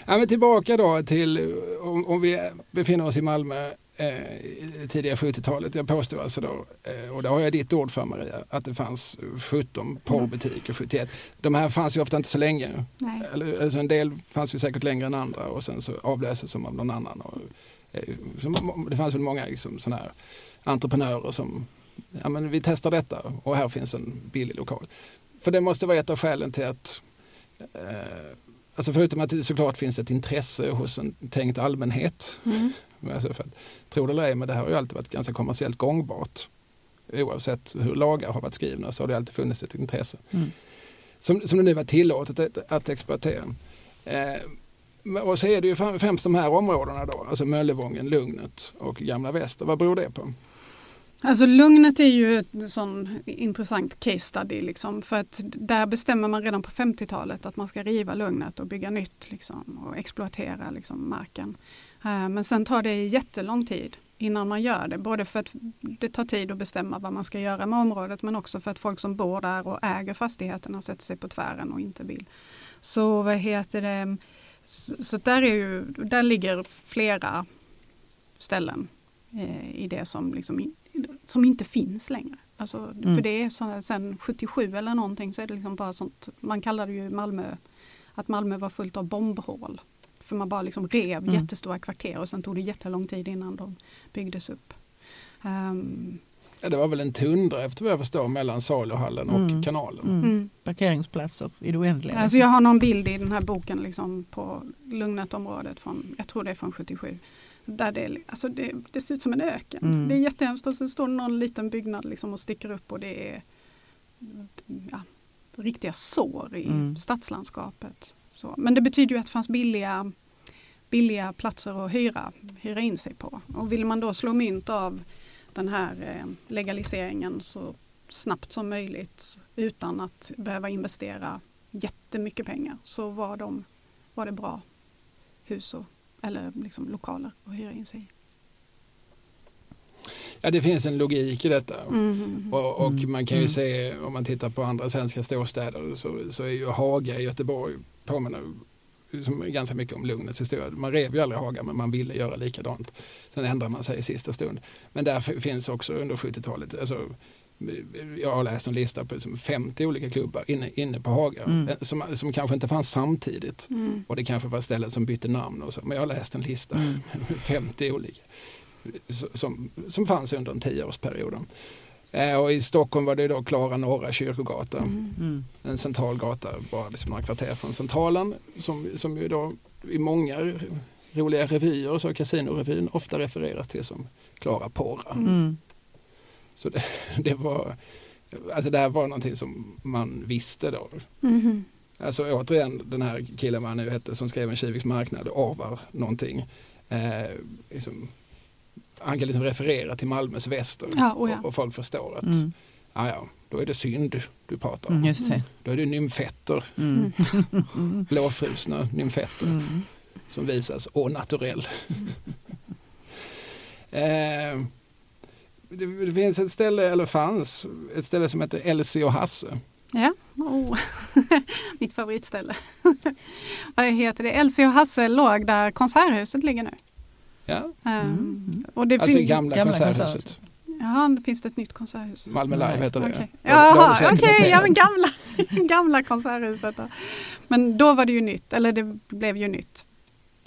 Ja, men tillbaka då till om, om vi befinner oss i Malmö eh, tidiga 70-talet. Jag påstår alltså då, eh, och det har jag ditt ord för Maria, att det fanns 17 porrbutiker 71. De här fanns ju ofta inte så länge. Nej. Eller, alltså en del fanns ju säkert längre än andra och sen så avlöses de av någon annan. Och, eh, så, det fanns väl många liksom, såna här entreprenörer som, ja men vi testar detta och här finns en billig lokal. För det måste vara ett av skälen till att eh, Alltså förutom att det såklart finns ett intresse hos en tänkt allmänhet. Mm. Alltså för att, tro det eller ej, men det här har ju alltid varit ganska kommersiellt gångbart. Oavsett hur lagar har varit skrivna så har det alltid funnits ett intresse. Mm. Som, som det nu var tillåtet att, att exploatera. Eh, och så är det ju främ- främst de här områdena då, alltså Möllevången, Lugnet och Gamla Väster. Vad beror det på? Alltså Lugnet är ju ett sån intressant case study liksom, för att där bestämmer man redan på 50-talet att man ska riva Lugnet och bygga nytt liksom, och exploatera liksom, marken. Eh, Men sen tar det jättelång tid innan man gör det, både för att det tar tid att bestämma vad man ska göra med området men också för att folk som bor där och äger fastigheterna sätter sig på tvären och inte vill. Så vad heter det, så, så där, är ju, där ligger flera ställen eh, i det som, liksom in, som inte finns längre. Alltså, Mm. För det är så, sen 77 eller någonting så är det liksom bara sånt, man kallade ju Malmö, att Malmö var fullt av bombhål. För man bara liksom rev Mm. jättestora kvarter och sen tog det jättelång tid innan de byggdes upp. Ehm, Ja, det var väl en tundra efter vad jag förstår mellan saluhallen och Mm. kanalen. Mm. mm. Parkeringsplatser i det oändliga. Alltså jag har någon bild i den här boken liksom på Lugnetområdet från, jag tror det är från 77. Där det, alltså det, det ser ut som en öken. Mm. Det är jättehemskt och så står det någon liten byggnad liksom och sticker upp och det är ja, riktiga sår i Mm. stadslandskapet. Så. Men det betyder ju att det fanns billiga, billiga platser att hyra, hyra in sig på. Och vill man då slå mynt av den här eh, legaliseringen så snabbt som möjligt utan att behöva investera jättemycket pengar så var, de, var det bra hus och, eller liksom lokaler att hyra in sig i. Ja, det finns en logik i detta. Mhm. Och, och Mm. man kan ju Mm. se, om man tittar på andra svenska storstäder, så, så är ju Haga i Göteborg påminner som ganska mycket om Lugnets historia. Man rev ju aldrig Haga, men man ville göra likadant. Sen ändrar man sig i sista stund. Men där finns också under 70-talet, alltså, jag har läst en lista på liksom 50 olika klubbar inne, inne på Haga, Mm. eh, som, som kanske inte fanns samtidigt. Mm. Och det kanske var ställen som bytte namn och så. Men jag har läst en lista Mm. med 50 olika som, som fanns under en tioårsperiod. Eh, och i Stockholm var det då Klara Norra Kyrkogata. Mm. En central gata bara liksom några kvarter från Centralen som, som ju då i många roliga revyer, så Casinorevyn, ofta refereras till som Klara Porra. Mm. Så det, det var Alltså det här var någonting som man visste då. Mhm. Alltså återigen den här killen man nu hette som skrev en Kiviks marknad, Arvar någonting. Eh, liksom, han kan liksom referera till Malmös väster Ja, oh ja. och, och folk förstår att Mm. ja, ja, då är det synd du pratar om. Mm, just det. Då är det nymfetter, Mm. Mm. blåfrusna nymfetter Mm. som visas au naturell. eh, det, det finns ett ställe, eller fanns, ett ställe som heter Elsie och Hasse. Ja, oh. mitt favoritställe. Vad heter det? Elsie och Hasse låg där Konserthuset ligger nu. Ja, Ehm, Mm. och det alltså gamla, Gamla konserthuset. konserthuset. Jaha, det finns det ett nytt konserthus. Malmö Live heter det. Har Jaha, okej, noterat. ja men gamla, gamla konserthuset. Då. Men då var det ju nytt, eller det blev ju nytt.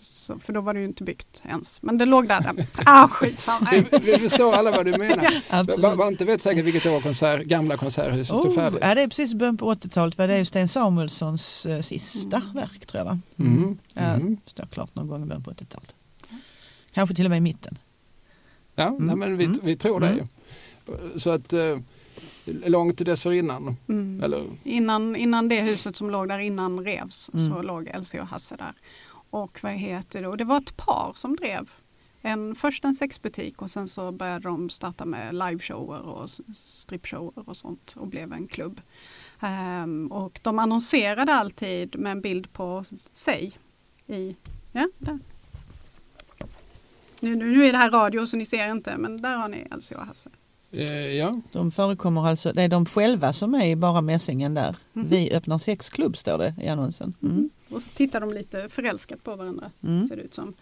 Så, för då var det ju inte byggt ens. Men det låg där. där. Ah, skitsamma. Vi, vi förstår alla vad du menar. Man inte vet säkert vilket år konsert, gamla konserthuset stod Oh, färdigt. ja, det är precis början på 80-talet. Var det ju Sten Samuelssons eh, sista Mm. verk tror jag va? Mhm, Ja, mhm. står klart någon gång i början på 80-talet. Kanske till och med i mitten. Ja, Mm. nej, men vi, Mm. vi tror det. Så att eh, långt dessförinnan, Mm. eller Innan, innan det huset som låg där innan revs Mm. så låg Elsie och Hasse där. Och vad heter det? Och det var ett par som drev. En, först en sexbutik och sen så började de starta med liveshower och strippshower och sånt och blev en klubb. Ehm, och de annonserade alltid med en bild på sig. I, ja, där. Nu, nu, nu är det här radio så ni ser inte men där har ni Elsie och Hasse. eh, ja. De förekommer alltså, det är de själva som är i bara mässingen där. Mhm. Vi öppnar sexklubb står det i annonsen. Mm. Och så tittar de lite förälskat på varandra. Mm. ser det ut som.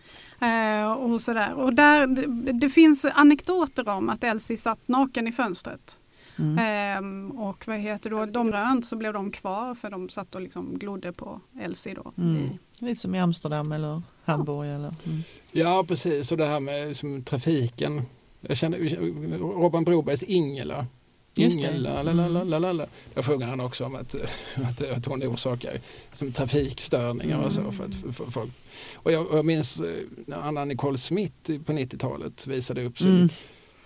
Eh, och sådär. Och där, det, det finns anekdoter om att Elsie satt naken i fönstret. Mm. Ehm, och vad heter det, de rönt så blev de kvar för de satt och liksom glodde på Elsie då. Mm. I, Lite som i Amsterdam eller Hamburg. Eller, mm. ja, precis. Och det här med som, trafiken. Jag känner Robban Brobergs Ingela. Ingela, la, la, la, la, la, la. Där sjunger han också om att, eh, att, att hon orsakar som trafikstörningar och så. För att, för, för folk. Och jag, och jag minns eh, när Anna Nicole Smith på 90-talet visade upp sin Mm.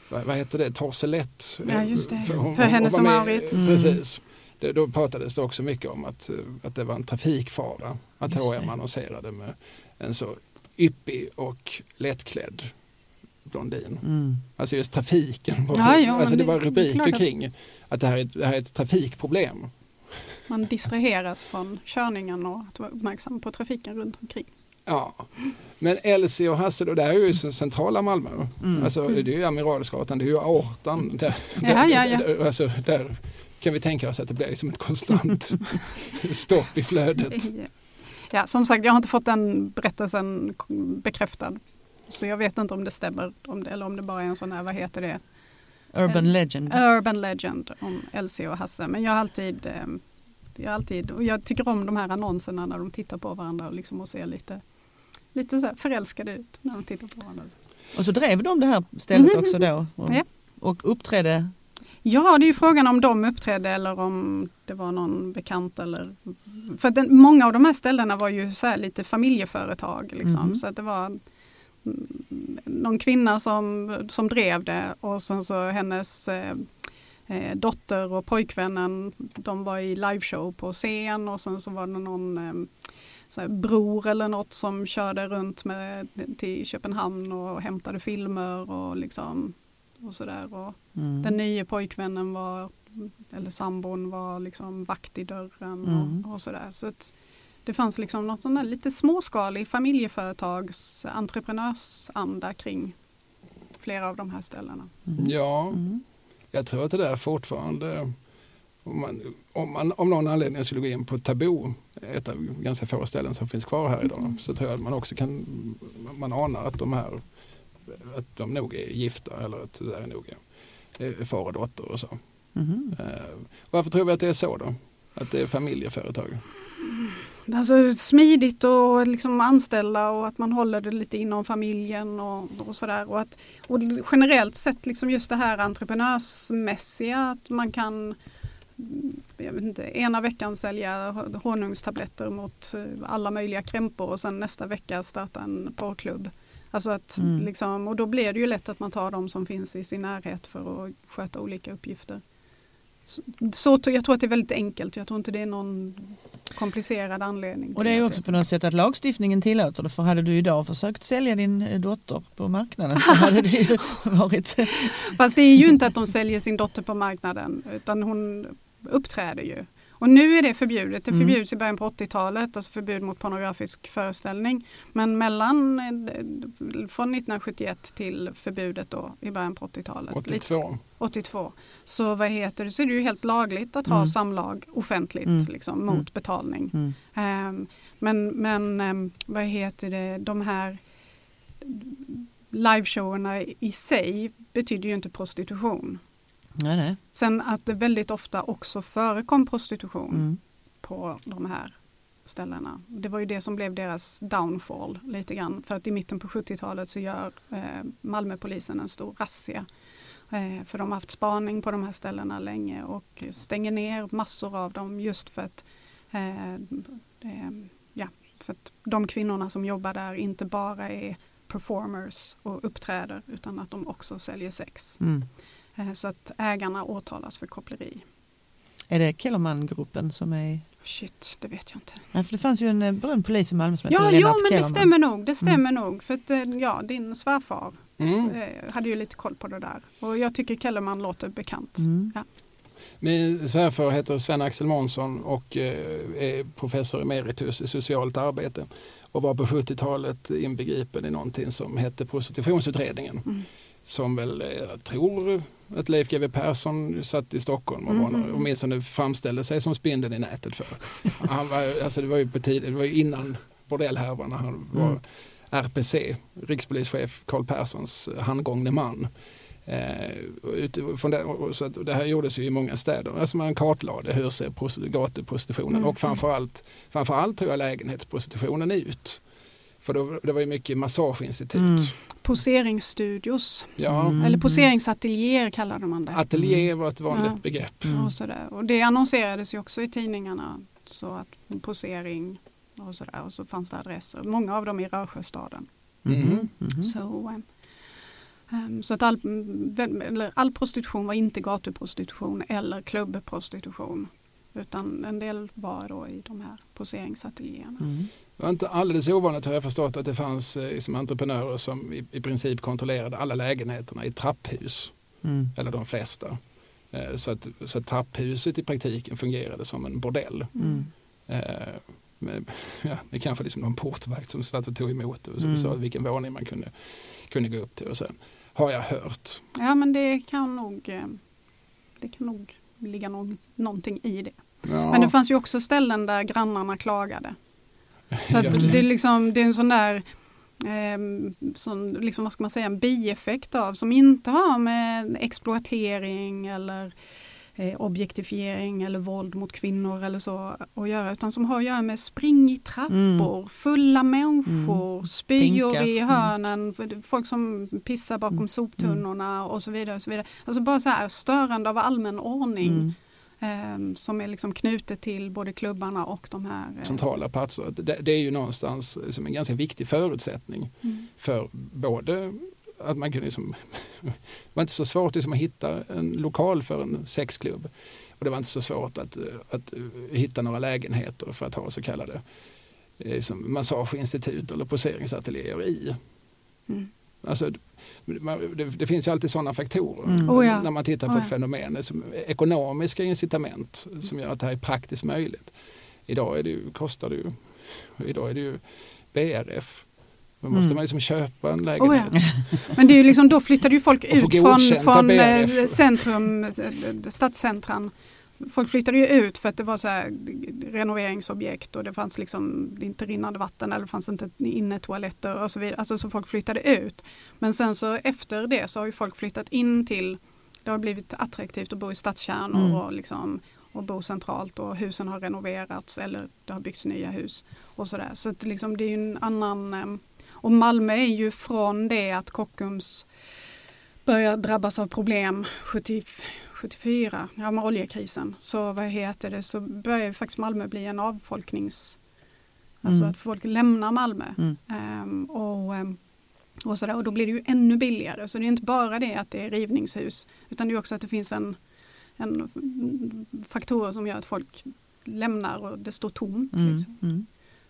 vad, vad heter det, Torselett. Ja, just det. hon- För Hennes var och med- Mauritz. Mm. Precis. Det, då pratades det också mycket om att, eh, att det var en trafikfara. Att H&M annonserade med en så yppig och lättklädd blondin. Mm. Alltså just trafiken. Var, Ja, jo, alltså det det- var rubriker kring att det här, är, det här är ett trafikproblem. man distraheras från körningen och att vara uppmärksam på trafiken runt omkring. Ja. Men Elsie och Hasse, då, det här är ju centrala Malmö. Mm. Alltså, det är ju Amiralsgatan, det är ju aortan. Där, Ja, ja, ja. där, alltså, där kan vi tänka oss att det blir liksom ett konstant stopp i flödet. Ja, som sagt, jag har inte fått den berättelsen bekräftad. Så jag vet inte om det stämmer om det, eller om det bara är en sån här, vad heter det, Urban legend. urban legend om Elsie och Hasse. Men jag har alltid, eh, jag, har alltid och jag tycker om de här annonserna när de tittar på varandra och, liksom och ser lite, lite så förälskade ut när de tittar på varandra. Och så drev de det här stället Mhm. också då. Och, Ja. och uppträdde. Ja, det är ju frågan om de uppträdde eller om det var någon bekant eller... För den, många av de här ställena var ju så här lite familjeföretag. Liksom. Mhm. Så att det var mm, någon kvinna som, som drev det och sen så hennes eh, eh, dotter och pojkvännen de var i liveshow på scen och sen så var det någon eh, så bror eller något som körde runt med, till Köpenhamn och hämtade filmer och liksom och sådär. Och Mm. den nya pojkvännen var, eller sambon var liksom vakt i dörren Mm. och, och sådär. Så att det fanns liksom något sånt där lite småskalig familjeföretags entreprenörsanda kring flera av de här ställena. Mm. Ja, Mm. jag tror att det där fortfarande, om man, om man om någon anledning skulle gå in på Taboo, ett av ganska få ställen som finns kvar här idag, så tror jag att man också kan, man anar att de här, att de nog är gifta eller att det är nog är far och dotter och så. Eh, varför tror vi att det är så då? Att det är familjeföretag? alltså smidigt och liksom anställa och att man håller det lite inom familjen och, och sådär. Och, att, och generellt sett liksom just det här entreprenörsmässiga att man kan jag vet inte, ena veckan sälja honungstabletter mot alla möjliga krämpor och sen nästa vecka starta en porrklubb. Alltså att, mm. liksom, och då blir det ju lätt att man tar de som finns i sin närhet för att sköta olika uppgifter. Så, så jag tror att det är väldigt enkelt, jag tror inte det är någon komplicerad anledning. Och det är också på något sätt att lagstiftningen tillåter det. För hade du idag försökt sälja din eh, dotter på marknaden så hade det ju varit... Fast det är ju inte att de säljer sin dotter på marknaden utan hon uppträder ju. Och nu är det förbjudet. Det mm. förbjuds mm. i början på 80-talet, alltså förbud mot pornografisk föreställning. Men mellan från 1971 till förbudet då i början på 80-talet. 82. 82. Så vad heter det, så är det ju helt lagligt att ha mm. samlag offentligt mm. liksom, mot mm. betalning. Um, men men um, vad heter det, de här liveshowerna i sig betyder ju inte prostitution. Nej, nej. Sen att det väldigt ofta också förekom prostitution mm. på de här ställena. Det var ju det som blev deras downfall lite grann. För att i mitten på 70-talet så gör eh, Malmöpolisen en stor razzia. Eh, för de har haft spaning på de här ställena länge och stänger ner massor av dem just för att, eh, eh, ja, för att de kvinnorna som jobbar där inte bara är performers och uppträder utan att de också säljer sex. Mm. Eh, så att ägarna åtalas för koppleri. Är det Kellerman-gruppen som är... Shit, det vet jag inte. Ja, för det fanns ju en eh, berömd polis i Malmö som hette Ja, ja men Kellerman. det stämmer nog. Det stämmer mm. nog. För att, eh, ja, din svärfar mm. hade ju lite koll på det där. Och jag tycker Kellerman låter bekant. Mm. Ja. Min svärfar heter Sven-Axel Månsson och är professor emeritus i socialt arbete och var på 70-talet inbegripen i någonting som hette prostitutionsutredningen. Mm. Som väl, jag tror, att Leif GW Persson satt i Stockholm och mm. var, åtminstone framställde sig som spindeln i nätet för. Han var, alltså det var ju på tid, det var ju innan bordellhärvan när han var mm. RPC, rikspolischef Carl Perssons handgångne man. Eh, från det, så att det här gjordes ju i många städer. Alltså man kartlade hur ser gatuprostitutionen mm. och framförallt, framförallt tror jag lägenhetsprostitutionen ut. För då, det var ju mycket massageinstitut. Mm. Poseringsstudios. Ja. Mm. Eller poseringsateljéer kallade man det. Ateljé var ett vanligt ja. begrepp. Mm. Och, sådär. och det annonserades ju också i tidningarna. Så att posering och sådär. Och så fanns det adresser. Många av dem i Rörsjöstaden. Mm. Mm. Så, um, så att all, all prostitution var inte gatuprostitution eller klubbprostitution. Utan en del var då i de här poseringsateljéerna. Mm. Det var inte alldeles ovanligt har jag förstått att det fanns liksom, entreprenörer som i, i princip kontrollerade alla lägenheterna i trapphus. Mm. Eller de flesta. Eh, så, att, så att trapphuset i praktiken fungerade som en bordell. Mm. Eh, med, ja, med kanske liksom någon portvakt som satt och tog emot och mm. sa vilken våning man kunde, kunde gå upp till. Och sen har jag hört. Ja men det kan nog, det kan nog ligga någon, någonting i det. Ja. Men det fanns ju också ställen där grannarna klagade. Så det, är liksom, det är en sån där eh, sån, liksom, vad ska man säga, en bieffekt av som inte har med exploatering eller eh, objektifiering eller våld mot kvinnor eller så att göra utan som har att göra med spring i trappor, mm. fulla människor, mm. spyor i mm. hörnen, mm. folk som pissar bakom mm. soptunnorna och så vidare. Och så vidare. Alltså bara så här störande av allmän ordning. Mm eh, som är liksom knutet till både klubbarna och de här eh, centrala platser. Det, det, är ju någonstans som en ganska viktig förutsättning mm. för både att man kunde liksom, det var inte så svårt liksom att hitta en lokal för en sexklubb och det var inte så svårt att, att hitta några lägenheter för att ha så kallade liksom massageinstitut eller poseringsateljéer i. Mm. Alltså, det, det, finns ju alltid sådana faktorer mm. oh ja. när man tittar på oh ja. ett fenomen. Som ekonomiska incitament som gör att det här är praktiskt möjligt. Idag är det ju, kostar det ju, idag är det ju BRF. Då måste mm. man liksom köpa en lägenhet. Oh ja. Men det är ju liksom, då flyttade ju folk ut från, från eh, centrum, eh, stadscentran folk flyttade ju ut för att det var så här renoveringsobjekt och det fanns liksom inte rinnande vatten eller fanns inte inne toaletter och så vidare. Alltså så folk flyttade ut. Men sen så efter det så har ju folk flyttat in till, det har blivit attraktivt att bo i stadskärnor mm. och liksom och bo centralt och husen har renoverats eller det har byggts nya hus. och sådär. Så att liksom, det är ju en annan... Eh, och Malmö är ju från det att Kockums börjar drabbas av problem 70, 74, ja med oljekrisen, så vad heter det, så börjar faktiskt Malmö bli en avfolknings... Alltså Mm. att folk lämnar Malmö. Mm. Ehm, och, ehm, och, sådär, och då blir det ju ännu billigare. Så det är inte bara det att det är rivningshus utan det är också att det finns en, en faktorer som gör att folk lämnar och det står tomt. Mm. Liksom. Mm.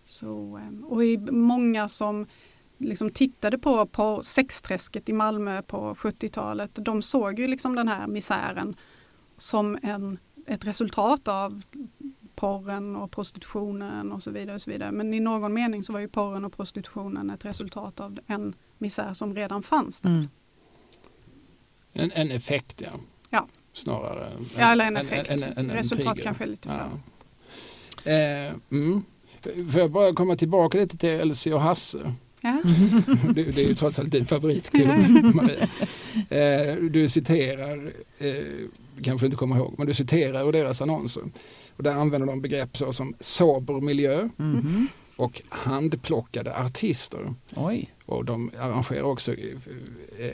Så, ehm, och i många som liksom tittade på, på sexträsket i Malmö på 70-talet, de såg ju liksom den här misären som en, ett resultat av porren och prostitutionen och så vidare. och så vidare. Men i någon mening så var ju porren och prostitutionen ett resultat av en misär som redan fanns där. Mm. En, en effekt, ja. Ja. Snarare. Ja, eller en effekt. en- en- en Resultat trigger. kanske lite för. Ja. Eh, mm. Får jag bara komma tillbaka lite till Elsie och Hasse? Ja. Det, det är ju trots allt din favoritklubb, Maria. Eh, du citerar, eh, kanske inte kommer ihåg, men du citerar ur deras annonser. Och där använder de begrepp så som sober miljö Mhm. och handplockade artister. Oj. Och de arrangerar också eh,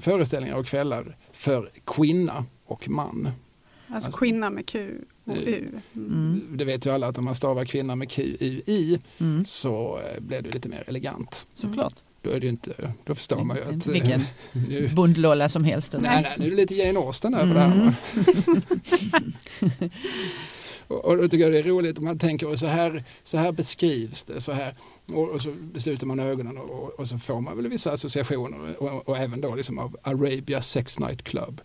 föreställningar och kvällar för kvinna och man. Alltså Alltså- kvinna med Q och U. Mm. Mm. Det vet ju alla att om man stavar kvinna med Q U I Mm. så eh, blir det lite mer elegant. Såklart. Då, är det inte, då förstår man ju att... eh, Vilken nu, bondlolla som helst. nej, nej, nu är det lite Jane Austen där på det här. Mm. och, och då tycker jag det är roligt om man tänker så här, så här beskrivs det. Så här, och, och så beslutar man ögonen och, och, och så får man väl vissa associationer och, och även då liksom av Arabia Sex Night Club.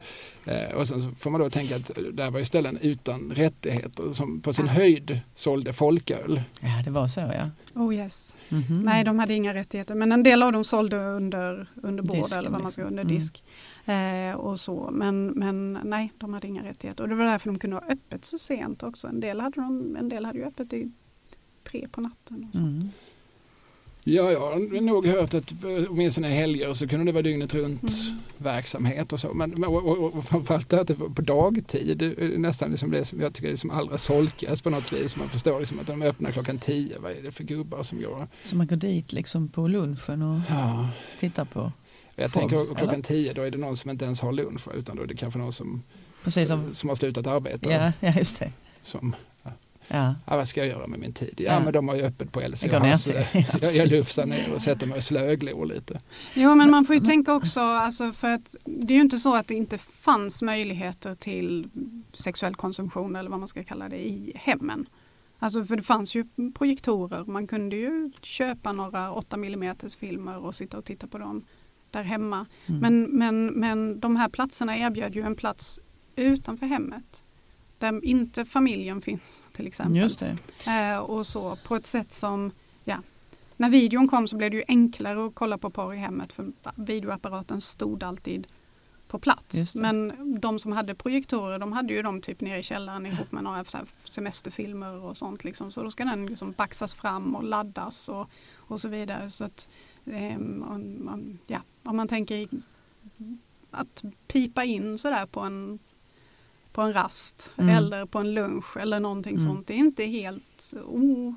Eh, och sen så får man då tänka att det här var ju ställen utan rättigheter som på sin höjd sålde folköl. Ja, det var så ja. Oh yes. Mhm. Nej, de hade inga rättigheter. Men en del av dem sålde under, under bord Disken, eller vad man ska liksom. under Mm. disk. Eh, och så. Men, men nej, de hade inga rättigheter. Och det var därför de kunde ha öppet så sent också. En del hade, de, en del hade ju öppet i tre på natten. Och så. Mm. Ja, jag har nog hört att åtminstone i helger så kunde det vara dygnet runt Mm. verksamhet och så. Men och, och, och framförallt att det var på dagtid är nästan liksom det som jag tycker är som allra solkigast på något vis. Man förstår liksom att de öppnar klockan tio. Vad är det för gubbar som går? Så man går dit liksom på lunchen och Ja. tittar på. Jag Folk, tänker klockan eller? tio då är det någon som inte ens har lunch utan då är det kanske någon som, Precis som, som har slutat arbeta. ja, ja, just det. Som, Ja. ja, vad ska jag göra med min tid? Ja, Ja. men de har ju öppet på går och Hasse. Ja, Jag, jag lufsar ner och sätter mig och slöglor lite. Jo, men man får ju tänka också, alltså, för att det är ju inte så att det inte fanns möjligheter till sexuell konsumtion eller vad man ska kalla det i hemmen. Alltså för det fanns ju projektorer, man kunde ju köpa några 8 mm filmer och sitta och titta på dem där hemma. Mm. Men, men, men de här platserna erbjöd ju en plats utanför hemmet. Där inte familjen finns till exempel. Just det. Eh, och så på ett sätt som, ja, när videon kom så blev det ju enklare att kolla på porr i hemmet för videoapparaten stod alltid på plats. Men de som hade projektorer de hade ju dem typ nere i källaren ihop med några semesterfilmer och sånt. Liksom. Så då ska den liksom baxas fram och laddas och, och så vidare. Så att, ehm, om, om, ja, om man tänker att pipa in sådär på en på en rast Mm. eller på en lunch eller någonting Mm. sånt. Det är inte helt o,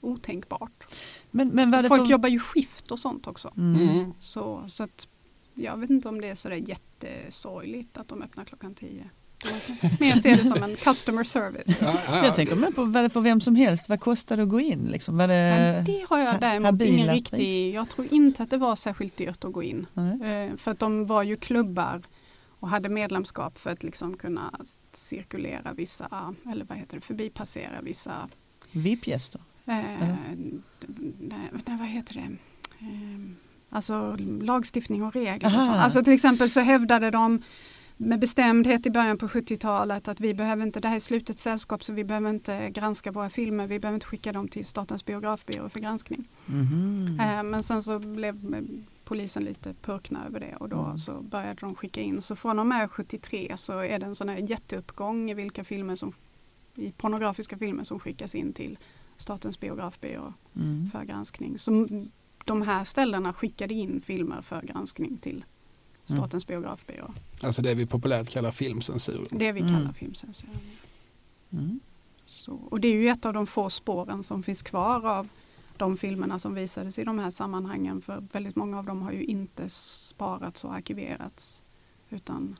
otänkbart. Men, men Folk för... jobbar ju skift och sånt också. Mm. Mm. Så, så att, jag vet inte om det är sådär jättesorgligt att de öppnar klockan tio. Men jag ser det som en customer service. Ja, ja, Jag tänker mer på vad det för vem som helst, vad kostar det att gå in? Liksom? Vad det... Det har jag däremot ingen riktig, jag tror inte att det var särskilt dyrt att gå in. Nej. Eh, För att de var ju klubbar och hade medlemskap för att liksom kunna cirkulera vissa, eller vad heter det, förbipassera vissa VIP-gäster? Eh, nej, vad heter det? Eh, alltså lagstiftning och regler. Och så. Alltså till exempel så hävdade de med bestämdhet i början på 70-talet att vi behöver inte, det här är slutet sällskap så vi behöver inte granska våra filmer, vi behöver inte skicka dem till Statens biografbyrå för granskning. Mhm. Eh, men sen så blev polisen lite purkna över det och då Mm. så började de skicka in. Så från och med 73 så är det en sån här jätteuppgång i vilka filmer som i pornografiska filmer som skickas in till Statens biografbyrå Mm. för granskning. Så de här ställena skickade in filmer för granskning till Statens biografbyrå. Alltså det vi populärt kallar filmcensur. Det vi Mm. kallar filmcensuren. Så, och det är ju ett av de få spåren som finns kvar av de filmerna som visades i de här sammanhangen. För väldigt många av dem har ju inte sparats och arkiverats utan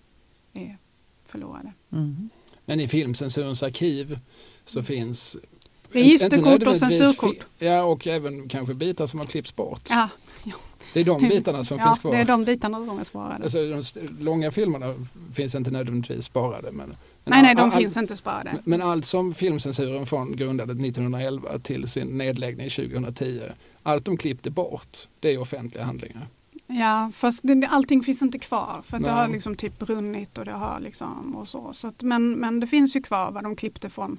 är förlorade. Mm. Men i filmcensurens arkiv så finns Registerkort och censurkort. Ja, och även kanske bitar som har klippts bort. Ja, Det är de bitarna som ja finns kvar. det är de bitarna som är sparade. Alltså, de långa filmerna finns inte nödvändigtvis sparade. Men nej, nej, de all- finns inte sparade. Men allt som filmcensuren från grundade 1911 till sin nedläggning 2010, allt de klippte bort, det är offentliga handlingar. Ja, fast det, allting finns inte kvar för att det har liksom typ brunnit och det har liksom och så. så att, men, men det finns ju kvar vad de klippte från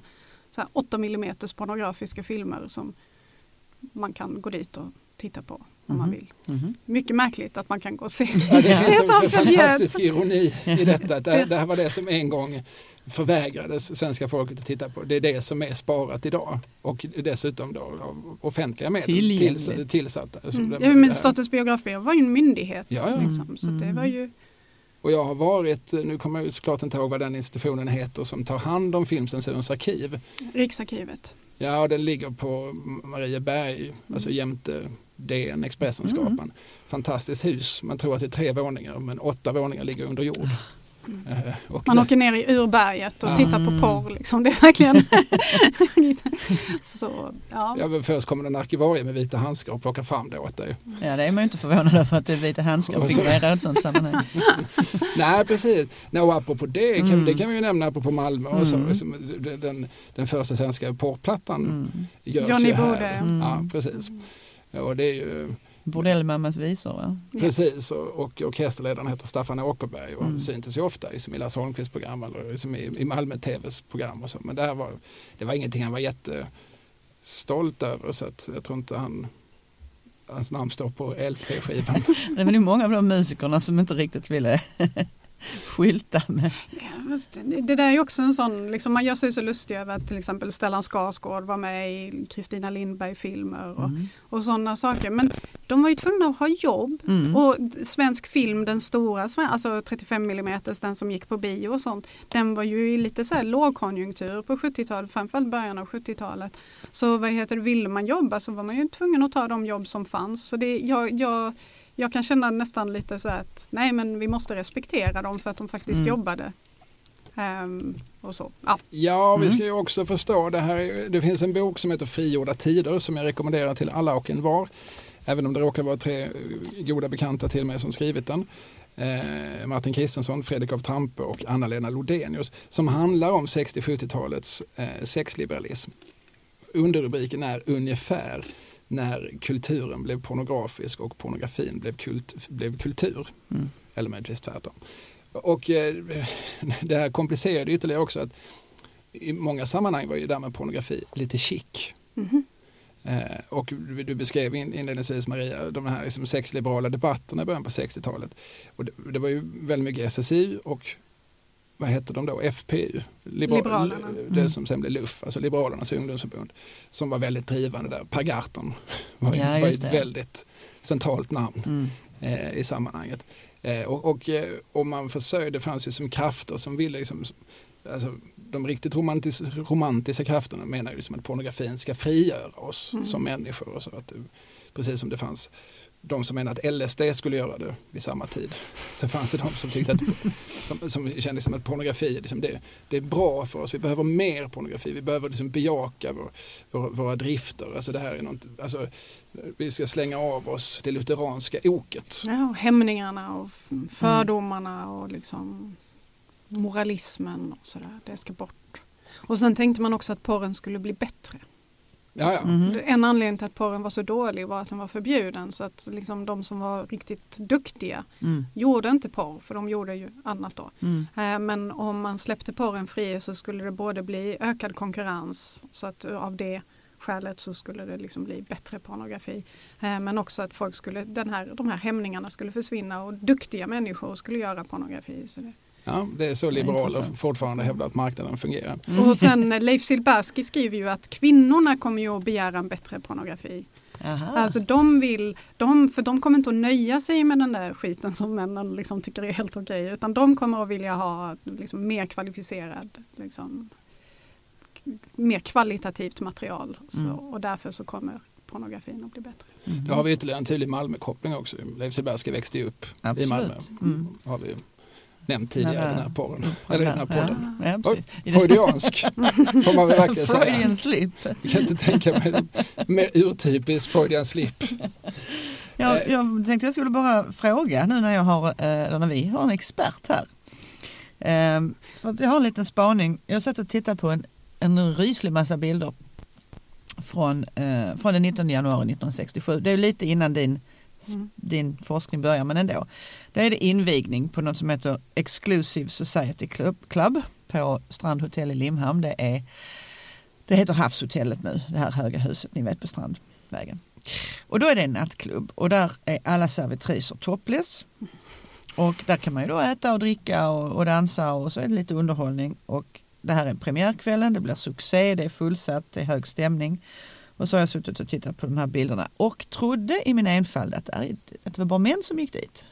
så här 8 mm pornografiska filmer som man kan gå dit och titta på om man Mhm. vill. Mhm. Mycket märkligt att man kan gå och se. Ja, det finns en fantastisk ironi i detta. Det, det här var det som en gång förvägrades svenska folket att titta på. Det är det som är sparat idag och dessutom då av offentliga medel tills, tillsatta. Alltså Mm. det- men det. Statens biografbyrå var ju en myndighet. Ja, ja. Liksom, så det var ju Och jag har varit, nu kommer jag ju såklart inte ihåg vad den institutionen heter som tar hand om filmcensurens arkiv. Riksarkivet. Ja, och den ligger på Marieberg, alltså jämte DN, Expressen-skapan. Fantastiskt hus, man tror att det är tre våningar men åtta våningar ligger under jord. Eh, och Man det- åker ner i urberget och Ja. tittar på Mm. porr. Liksom. Det är verkligen... så, ja. Ja, först kommer en arkivarie med vita handskar och plockar fram det åt dig. Ja, det är man ju inte förvånad över att det är vita handskar Och så- figurerar i ett sådant sammanhang. Nej, precis. Nej, och apropå det, kan, Mm. det kan vi ju nämna apropå Malmö. Och så, Mm. liksom, den, den första svenska porrplattan Mm. görs Johnny ju här. Bode. Mm. Ja, precis. Och det är ju Bordellmammas visor va? Precis, och, och orkesterledaren heter Staffan Åkerberg och Mm. syntes ju ofta i Lasse Holmqvists program eller liksom i, i Malmö TVs program och så. Men det, här var, det var ingenting han var jättestolt över så att jag tror inte han Hans namn står på LP-skivan. Det var nog många av de musikerna som inte riktigt ville skylta med. Ja, det, där är ju också en sån, liksom, man gör sig så lustig över att till exempel Stellan Skarsgård var med i Kristina Lindberg-filmer och, Mm. och sådana saker. Men de var ju tvungna att ha jobb. Mm. Och svensk film, den stora, alltså 35 mm, den som gick på bio och sånt, den var ju i lite så här lågkonjunktur på 70-talet, framförallt början av 70-talet. Så vad heter det, ville man jobba så var man ju tvungen att ta de jobb som fanns. Så det, jag, jag, jag kan känna nästan lite så att nej men vi måste respektera dem för att de faktiskt Mm. jobbade. Ehm, och så. Ja. Ja, vi Mm. ska ju också förstå det här. Det finns en bok som heter Frigjorda tider som jag rekommenderar till alla och en var. Även om det råkar vara tre goda bekanta till mig som skrivit den. Eh, Martin Kristensson, Fredrik av Trampe och Anna-Lena Lodenius. Som handlar om 60-70-talets eh, sexliberalism. Underrubriken är ungefär när kulturen blev pornografisk och pornografin blev, kult, blev kultur. Mm. Eller möjligtvis tvärtom. Och eh, det här komplicerade ytterligare också att i många sammanhang var ju det där med pornografi lite chic. Mhm. Eh, och du du beskrev in, inledningsvis Maria de här liksom sexliberala debatterna i början på 60-talet. Och det, det var ju väldigt mycket SSU och vad hette de då? FPU? Liberal- Liberalerna. Det Mm. som sen blev LUF, alltså Liberalernas ungdomsförbund. Som var väldigt drivande där. Per Gahrton var, Ja, var ett väldigt centralt namn Mm. eh, i sammanhanget. Eh, och och eh, om man försökte, det fanns ju som krafter som ville, liksom, alltså, de riktigt romantis, romantiska krafterna menar ju liksom att pornografin ska frigöra oss Mm. som människor. Och så att, precis som det fanns de som menade att LSD skulle göra det vid samma tid. Så fanns det de som tyckte att, som, som kände liksom att pornografi, liksom det, det är bra för oss, vi behöver mer pornografi, vi behöver liksom bejaka vår, vår, våra drifter. Alltså det här är något, alltså, vi ska slänga av oss det lutheranska oket. Ja, och hämningarna och fördomarna och liksom moralismen och sådär. Det ska bort. Och sen tänkte man också att porren skulle bli bättre. Ja, ja. Mhm. En anledning till att porren var så dålig var att den var förbjuden. Så att liksom de som var riktigt duktiga Mm. gjorde inte porr, för de gjorde ju annat då. Mm. Eh, Men om man släppte porren fri så skulle det både bli ökad konkurrens, så att av det skälet så skulle det liksom bli bättre pornografi. Eh, Men också att folk skulle, den här, de här hämningarna skulle försvinna och duktiga människor skulle göra pornografi. Så det. Ja, det är så liberaler fortfarande hävdar att marknaden fungerar. Mm. Och sen eh, Leif Silbersky skriver ju att kvinnorna kommer ju att begära en bättre pornografi. Aha. Alltså de vill, de, för de kommer inte att nöja sig med den där skiten som männen liksom tycker är helt okej. Utan de kommer att vilja ha liksom, mer kvalificerad liksom, mer kvalitativt material. Så, Mm. Och därför så kommer pornografin att bli bättre. Mm. Då har vi ytterligare en tydlig Malmökoppling också. Leif Silbersky växte ju upp i Malmö. Absolut. Mm. har vi nämnt tidigare i Den här porren. Eller den här podden. Ja, ja, det- Freudiansk får man väl verkligen säga. Freudian slip. Jag kan inte tänka mig mer urtypisk Freudian slip. Jag, Eh. jag tänkte jag skulle bara fråga nu när, jag har, eh, när vi har en expert här. Ehm, jag har en liten spaning. Jag satt och tittade på en, en ryslig massa bilder från, eh, från den 19 januari 1967. Det är lite innan din, Mm. din forskning börjar men ändå. Då är det invigning på något som heter Exclusive Society Club på Strandhotell i Limhamn. Det, är, det heter Havshotellet nu, det här höga huset ni vet på Strandvägen. Och då är det en nattklubb och där är alla servitriser topless. Och där kan man ju då äta och dricka och, och dansa och så är det lite underhållning. Och det här är premiärkvällen, det blir succé, det är fullsatt, det är hög stämning. Och så har jag suttit och tittat på de här bilderna och trodde i min enfald att det, att det var bara män som gick dit.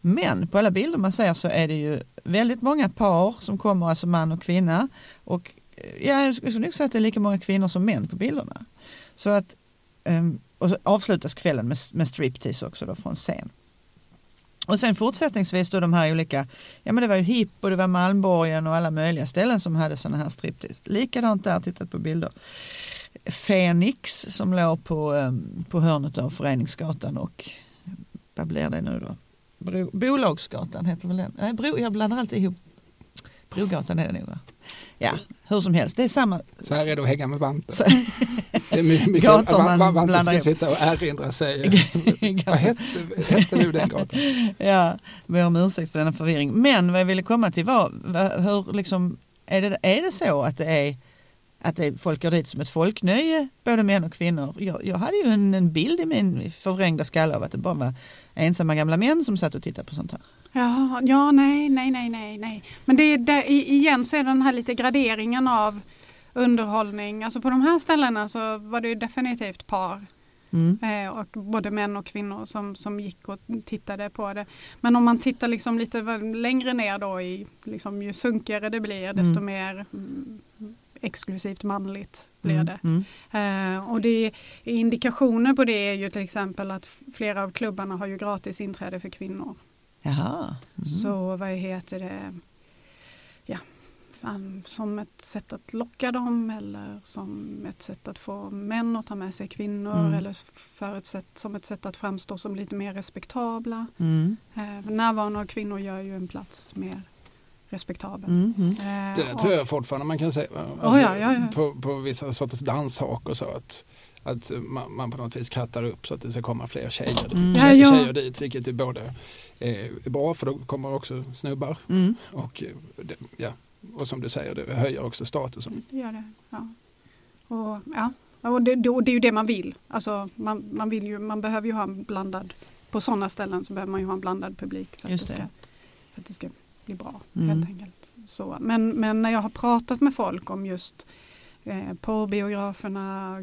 Men på alla bilder man ser så är det ju väldigt många par som kommer, alltså man och kvinna. Och eh, jag skulle nog säga att det är lika många kvinnor som män på bilderna. Så att, ehm, och så avslutas kvällen med, med striptease också då från scen. Och sen fortsättningsvis då de här olika, ja men det var ju Hipp och det var Malmborgen och alla möjliga ställen som hade sådana här striptease. Likadant där, tittat på bilder. Fenix som låg på, ehm, på hörnet av Föreningsgatan och vad blir det nu då? Bro, Bolagsgatan heter väl den? Nej, bro, jag blandar alltid ihop. Brogatan är det nog va? Ja, hur som helst, det är samma. Så här är det att hänga med Bante. Så- Det är my- mycket blandar ska ihop. sitta och erinra sig. Vad hette, hette nu den gatan? Ja, ber om ursäkt för denna förvirring. Men vad jag ville komma till var, va- hur liksom, är, det, är det så att det är att det, folk går dit som ett folknöje, både män och kvinnor? Jag, jag hade ju en, en bild i min förvrängda skalle av att det bara var ensamma gamla män som satt och tittade på sånt här. Ja, ja nej, nej, nej, nej, nej. Men det i- igen så är den här lite graderingen av underhållning. Alltså på de här ställena så var det ju definitivt par. Mm. Eh, och både män och kvinnor som, som gick och tittade på det. Men om man tittar liksom lite längre ner då i, liksom ju sunkigare det blir desto Mm. mer mm, exklusivt manligt blir Mm. det. Mm. Eh, och det indikationer på det är ju till exempel att flera av klubbarna har ju gratis inträde för kvinnor. Jaha. Mm. Så vad heter det? Ja, som ett sätt att locka dem eller som ett sätt att få män att ta med sig kvinnor Mm. eller för ett sätt, som ett sätt att framstå som lite mer respektabla. Mm. Eh, närvaron av kvinnor gör ju en plats mer respektabel. Mm. Mm. Eh, Det där och- tror jag fortfarande man kan säga. Alltså, ja, ja, ja. På, på vissa sorters danshak och så. Att, att man, man på något vis krattar upp så att det ska komma fler tjejer, Mm. tjejer, Ja, ja. tjejer dit. Vilket är både är bra för då kommer också snubbar. Mm. Och, eh, det, ja, och som du säger, det höjer också statusen. Det gör det. Ja. Och, ja. och, det, och det är ju det man vill. Alltså, man, man, vill ju, man behöver ju ha en blandad, på sådana ställen så behöver man ju ha en blandad publik för, att Just det. det. Ska, för att det ska bli bra. Mm. helt enkelt. Så, men, men när jag har pratat med folk om just eh, porrbiograferna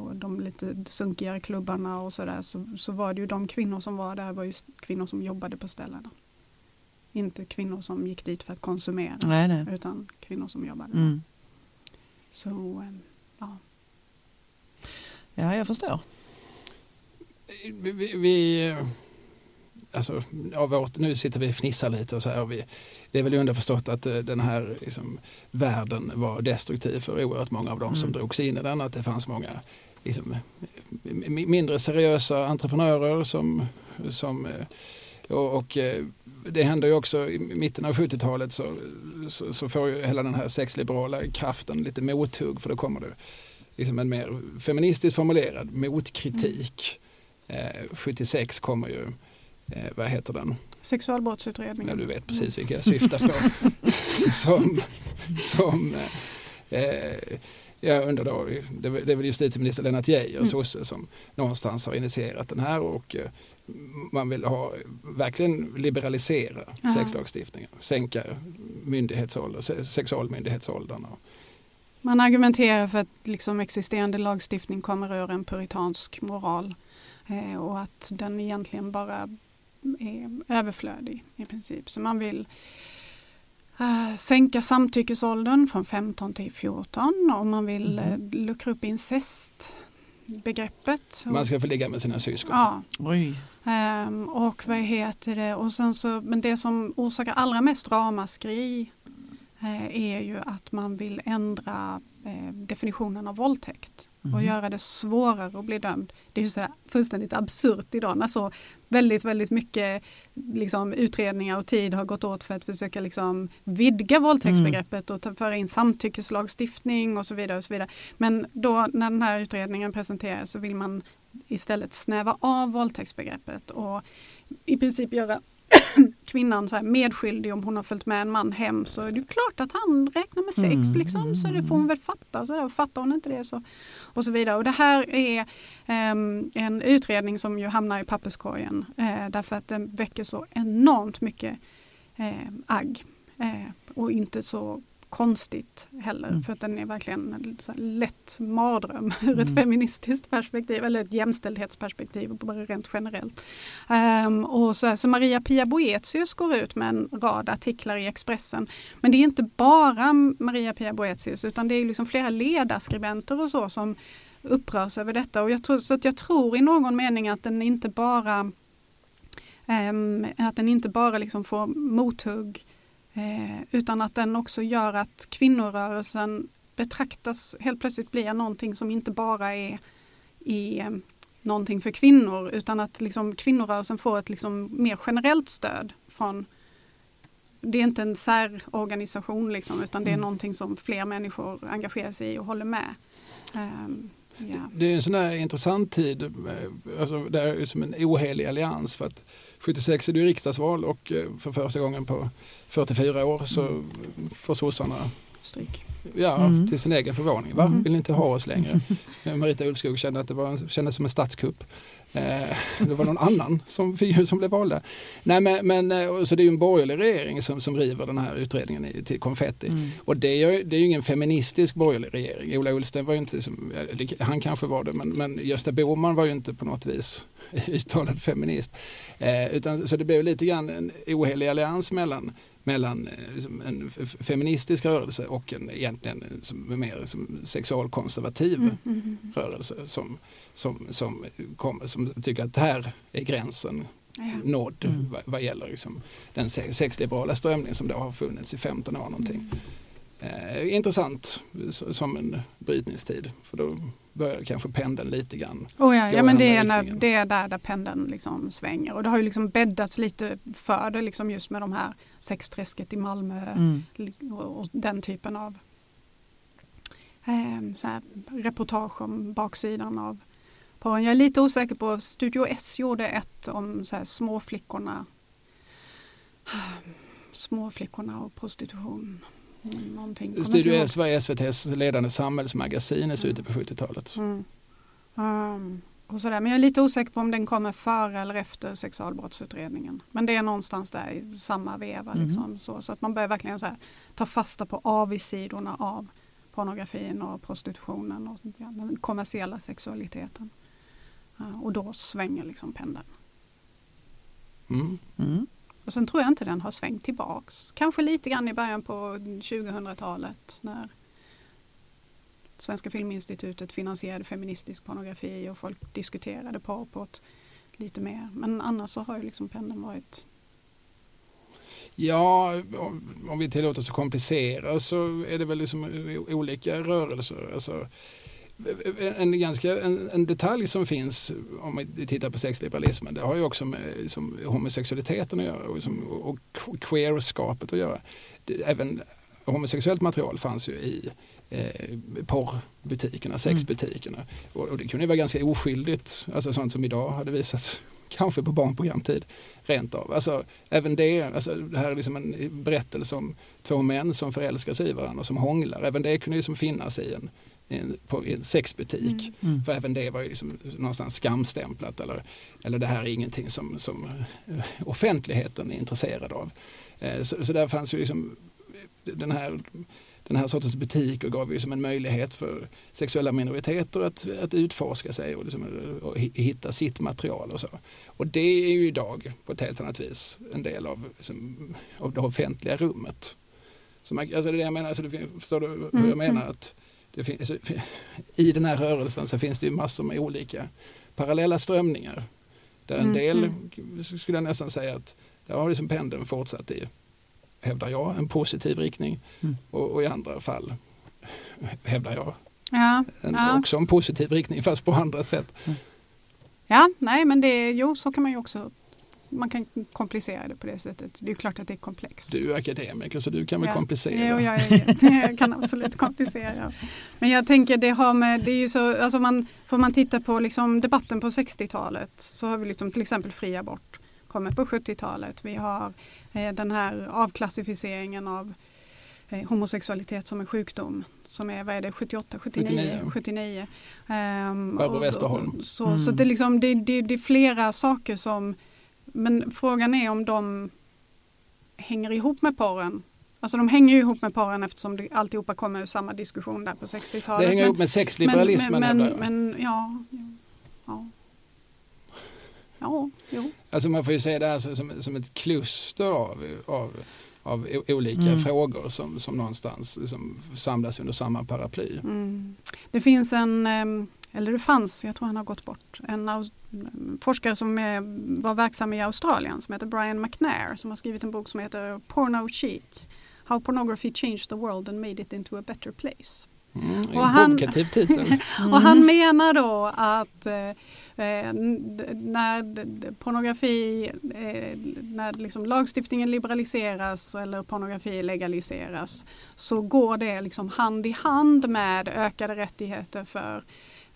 och de lite sunkigare klubbarna och sådär så, så var det ju de kvinnor som var där var just kvinnor som jobbade på ställena. Inte kvinnor som gick dit för att konsumera Nej, nej. utan kvinnor som jobbade. Mm. Så eh, ja. Ja, jag förstår. Vi, vi, vi alltså, av vårt, nu sitter vi och fnissar lite och så här. Och vi, det är väl underförstått att eh, den här liksom, världen var destruktiv för oerhört många av dem som Mm. drogs in i den. Att det fanns många liksom, mi- mindre seriösa entreprenörer som, som eh, och, och eh, det hände ju också i mitten av 70-talet så, så, så får ju hela den här sexliberala kraften lite mothugg för då kommer det liksom en mer feministiskt formulerad motkritik. Eh, 76 kommer ju, eh, vad heter den? Sexualbrottsutredningen. Ja, du vet precis vilka jag syftar på. som, som eh, ja, under då, det, är- det är väl justitieminister Lennart Geijer, Mm. sosse, som någonstans har initierat den här och eh, man vill ha, verkligen liberalisera Aha. sexlagstiftningen, sänka myndighetsålder, se- sexualmyndighetsåldern. och- Man argumenterar för att liksom existerande lagstiftning kommer ur en puritansk moral eh, och att den egentligen bara är överflödig i princip. Så man vill eh, sänka samtyckesåldern från 15 till 14 om man vill eh, luckra upp incestbegreppet. Man ska få ligga med sina syskon. Ja, Oj. Ehm, och vad heter det? Och sen så, men det som orsakar allra mest ramaskri eh, är ju att man vill ändra eh, definitionen av våldtäkt och Mhm. göra det svårare att bli dömd. Det är ju så här fullständigt absurt idag när så väldigt, väldigt mycket liksom, utredningar och tid har gått åt för att försöka liksom, vidga våldtäktsbegreppet och ta, föra in samtyckeslagstiftning och så vidare. och så vidare. Men då när den här utredningen presenteras så vill man istället snäva av våldtäktsbegreppet och i princip göra kvinnan så här medskyldig om hon har följt med en man hem så är det klart att han räknar med sex Mm. liksom, så det får hon väl fatta. Så där, och fattar hon inte det så och så vidare. Och det här är ehm, en utredning som ju hamnar i papperskorgen eh, därför att den väcker så enormt mycket eh, agg eh, och inte så konstigt heller Mm. för att den är verkligen en lätt mardröm ur ett Mm. feministiskt perspektiv eller ett jämställdhetsperspektiv bara rent generellt. Ehm, och så, så Maria Pia Boetius går ut med en rad artiklar i Expressen. Men det är inte bara Maria Pia Boetius utan det är liksom flera ledarskribenter och så som upprörs över detta. Och jag tror, så att jag tror i någon mening att den inte bara ehm, att den inte bara liksom får mothugg eh, utan att den också gör att kvinnorörelsen betraktas helt plötsligt blir någonting som inte bara är, är eh, någonting för kvinnor utan att liksom kvinnorörelsen får ett liksom mer generellt stöd från det är inte en särorganisation liksom, utan det är Mm. någonting som fler människor engagerar sig i och håller med. Ehm, ja. Det är en sån här intressant tid, eh, alltså det är som en ohelig allians för att 76 är det ju riksdagsval och eh, för första gången på 44 år så får sossarna Stryk. Ja, Mm. till sin egen förvåning. Va? Mm. Vill ni inte ha oss längre? Marita Ulvskog kände att det var kändes som en statskupp. Eh, det var någon annan som, som blev valda. Nej, men, men, eh, så det är ju en borgerlig regering som, som river den här utredningen i, till konfetti. Mm. Och det är, ju, det är ju ingen feministisk borgerlig regering. Ola Ullsten var ju inte, som, han kanske var det, men, men Gösta Bohman var ju inte på något vis uttalad feminist. Eh, utan, så det blev lite grann en ohelig allians mellan mellan eh, liksom en feministisk rörelse och en egentligen eh, mer som sexualkonservativ Mm, mm, mm. rörelse som, som, som, kommer, som tycker att här är gränsen Ja. nådd Mm. vad, vad gäller liksom den se- sexliberala strömning som då har funnits i 15 år någonting. Eh, intressant som en brytningstid för då börjar kanske pendeln lite grann. Oh ja, ja men det är, när, det är där, där pendeln liksom svänger och det har ju liksom bäddats lite för det liksom just med de här sexträsket i Malmö Mm. och, och den typen av eh, så här, reportage om baksidan av porren. Jag är lite osäker på, Studio S gjorde ett om så här, småflickorna småflickorna och prostitution. Mm, Någonting. Studio. S var SVTs ledande samhällsmagasin i slutet på 70-talet. Mm. Um, och sådär. Men jag är lite osäker på om den kommer före eller efter sexualbrottsutredningen. Men det är någonstans där i samma veva. Liksom, så, så att man börjar verkligen så här, ta fasta på avigsidorna av pornografin och prostitutionen och ja, den kommersiella sexualiteten. Ja, och då svänger liksom pendeln. Mm. Mm. Och sen tror jag inte den har svängt tillbaks. Kanske lite grann i början på 2000-talet när Svenska Filminstitutet finansierade feministisk pornografi och folk diskuterade porr på ett lite mer. Men annars så har ju liksom pendeln varit Ja, om, om vi tillåter oss att komplicera så är det väl liksom olika rörelser. Alltså, en, ganska, en, en detalj som finns om vi tittar på sexliberalismen det har ju också med liksom, homosexualiteten att göra och, liksom, och queerskapet att göra. Även homosexuellt material fanns ju i eh, porrbutikerna, sexbutikerna. Och, och det kunde ju vara ganska oskyldigt, alltså sånt som idag hade visats kanske på barnprogramtid rent av. Alltså, även det, alltså, det här är liksom en berättelse om två män som förälskar sig i varandra och som hånglar. Även det kunde ju som finnas i en, en, på, en sexbutik. Mm. Mm. För även det var ju liksom någonstans skamstämplat eller, eller det här är ingenting som, som eh, offentligheten är intresserad av. Eh, Så, så där fanns ju liksom den här, den här sortens butiker gav ju som en möjlighet för sexuella minoriteter att, att utforska sig och, liksom, och hi- hitta sitt material och så. Och det är ju idag på ett helt annat vis en del av, liksom, av det offentliga rummet. Så man, alltså det jag menar, alltså det, förstår du hur Mm, jag menar? mm. Att det finns, I den här rörelsen så finns det ju massor med olika parallella strömningar. Där en Mm, del, mm. skulle jag nästan säga att där har liksom pendeln fortsatt i, hävdar jag, en positiv riktning. Mm. Och, och i andra fall hävdar jag Ja, en, ja. också en positiv riktning fast på andra sätt. ja, nej men det, jo så kan man ju också, man kan komplicera det på det sättet. Det är ju klart att det är komplext. Du är akademiker så du kan väl Ja. komplicera. Jo, jag, är- jag kan absolut komplicera. Men jag tänker det har med, det är ju så, alltså man, får man titta på liksom debatten på 60-talet så har vi liksom till exempel fri abort kommer på 70-talet. Vi har eh, den här avklassificeringen av eh, homosexualitet som en sjukdom som är, vad är det, 78, 79? 79. 79. Ehm, Barbro Westerholm. Så, Mm. så det, är liksom, det, det, det är flera saker som, men frågan är om de hänger ihop med porren. Alltså de hänger ju ihop med porren eftersom det alltihopa kommer ur samma diskussion där på 60-talet. Det hänger Men- ihop med sexliberalismen. men, men, men, ja, ja, ja. Ja, jo. Alltså man får ju se det här som, som ett kluster av, av, av olika Mm. frågor som, som någonstans liksom samlas under samma paraply. Mm. Det finns en, ehm, eller det fanns, jag tror han har gått bort, en forskare som är, var verksam i Australien som heter Brian McNair som har skrivit en bok som heter Porno Chic. How pornography changed the world and made it into a better place. Mm, en Och han- titel. Mm. Och han menar då att eh, eh, när pornografi, eh, när liksom lagstiftningen liberaliseras eller pornografi legaliseras så går det liksom hand i hand med ökade rättigheter för,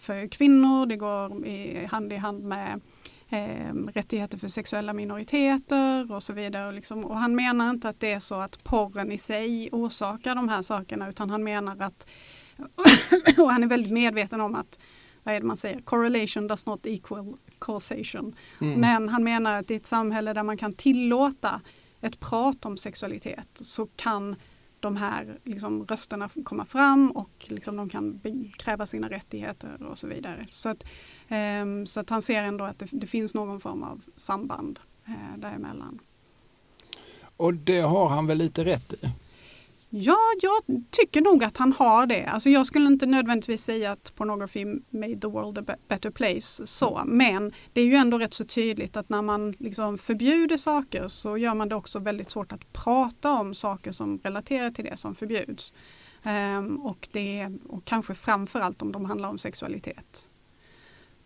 för kvinnor. Det går i, hand i hand med eh, rättigheter för sexuella minoriteter och så vidare. Och, liksom, och han menar inte att det är så att porren i sig orsakar de här sakerna utan han menar att och han är väldigt medveten om att vad är det man säger? Correlation does not equal causation. Mm. Men han menar att i ett samhälle där man kan tillåta ett prat om sexualitet så kan de här liksom, rösterna komma fram och liksom, de kan kräva sina rättigheter och så vidare. Så att, eh, så att han ser ändå att det, det finns någon form av samband eh, däremellan. Och det har han väl lite rätt i. Ja, jag tycker nog att han har det. Alltså jag skulle inte nödvändigtvis säga att pornography made the world a be- better place. Så. Men det är ju ändå rätt så tydligt att när man liksom förbjuder saker så gör man det också väldigt svårt att prata om saker som relaterar till det som förbjuds. Ehm, och, det, och kanske framförallt om de handlar om sexualitet.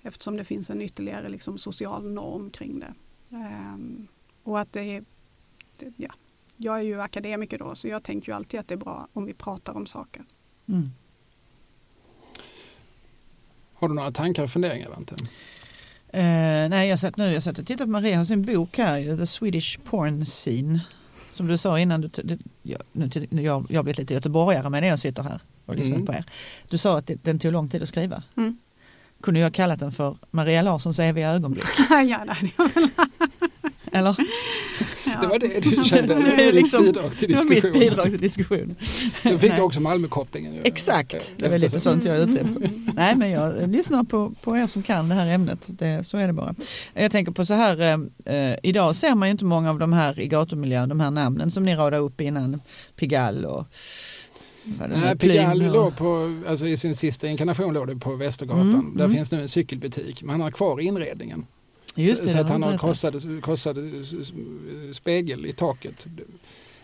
Eftersom det finns en ytterligare liksom social norm kring det. Ehm, och att det är, det, ja, jag är ju akademiker då så jag tänker ju alltid att det är bra om vi pratar om saker. Mm. Har du några tankar och funderingar Vante? Eh, nej, jag satt nu jag satt och tittade på Maria har sin bok här, The Swedish Porn Scene. Som du sa innan, du, det, jag, nu, jag, jag har blivit lite göteborgare men jag sitter här och lyssnar Mm. på er. Du sa att det, den tog lång tid att skriva. Mm. Kunde jag kallat den för Maria Larssons eviga ögonblick? ja, det hade jag. Eller? Ja. Det var det du kände, Det är liksom- bidrag till Det var mitt diskussionen. bidrag till diskussionen. Du fick Nej. också Malmökopplingen. ju. Exakt, det Eftersom- lite sånt jag är ute på. Nej men jag lyssnar på, på er som kan det här ämnet, det, så är det bara. Jag tänker på så här, eh, eh, idag ser man ju inte många av de här i gatumiljön, de här namnen som ni radade upp innan, Pigalle och Nej, Pigalle och- låg på, alltså i sin sista inkarnation låg det på Västergatan. Mm, Där mm. finns nu en cykelbutik, men han har kvar inredningen. Just det, så det att han har krossad, krossad spegel i taket.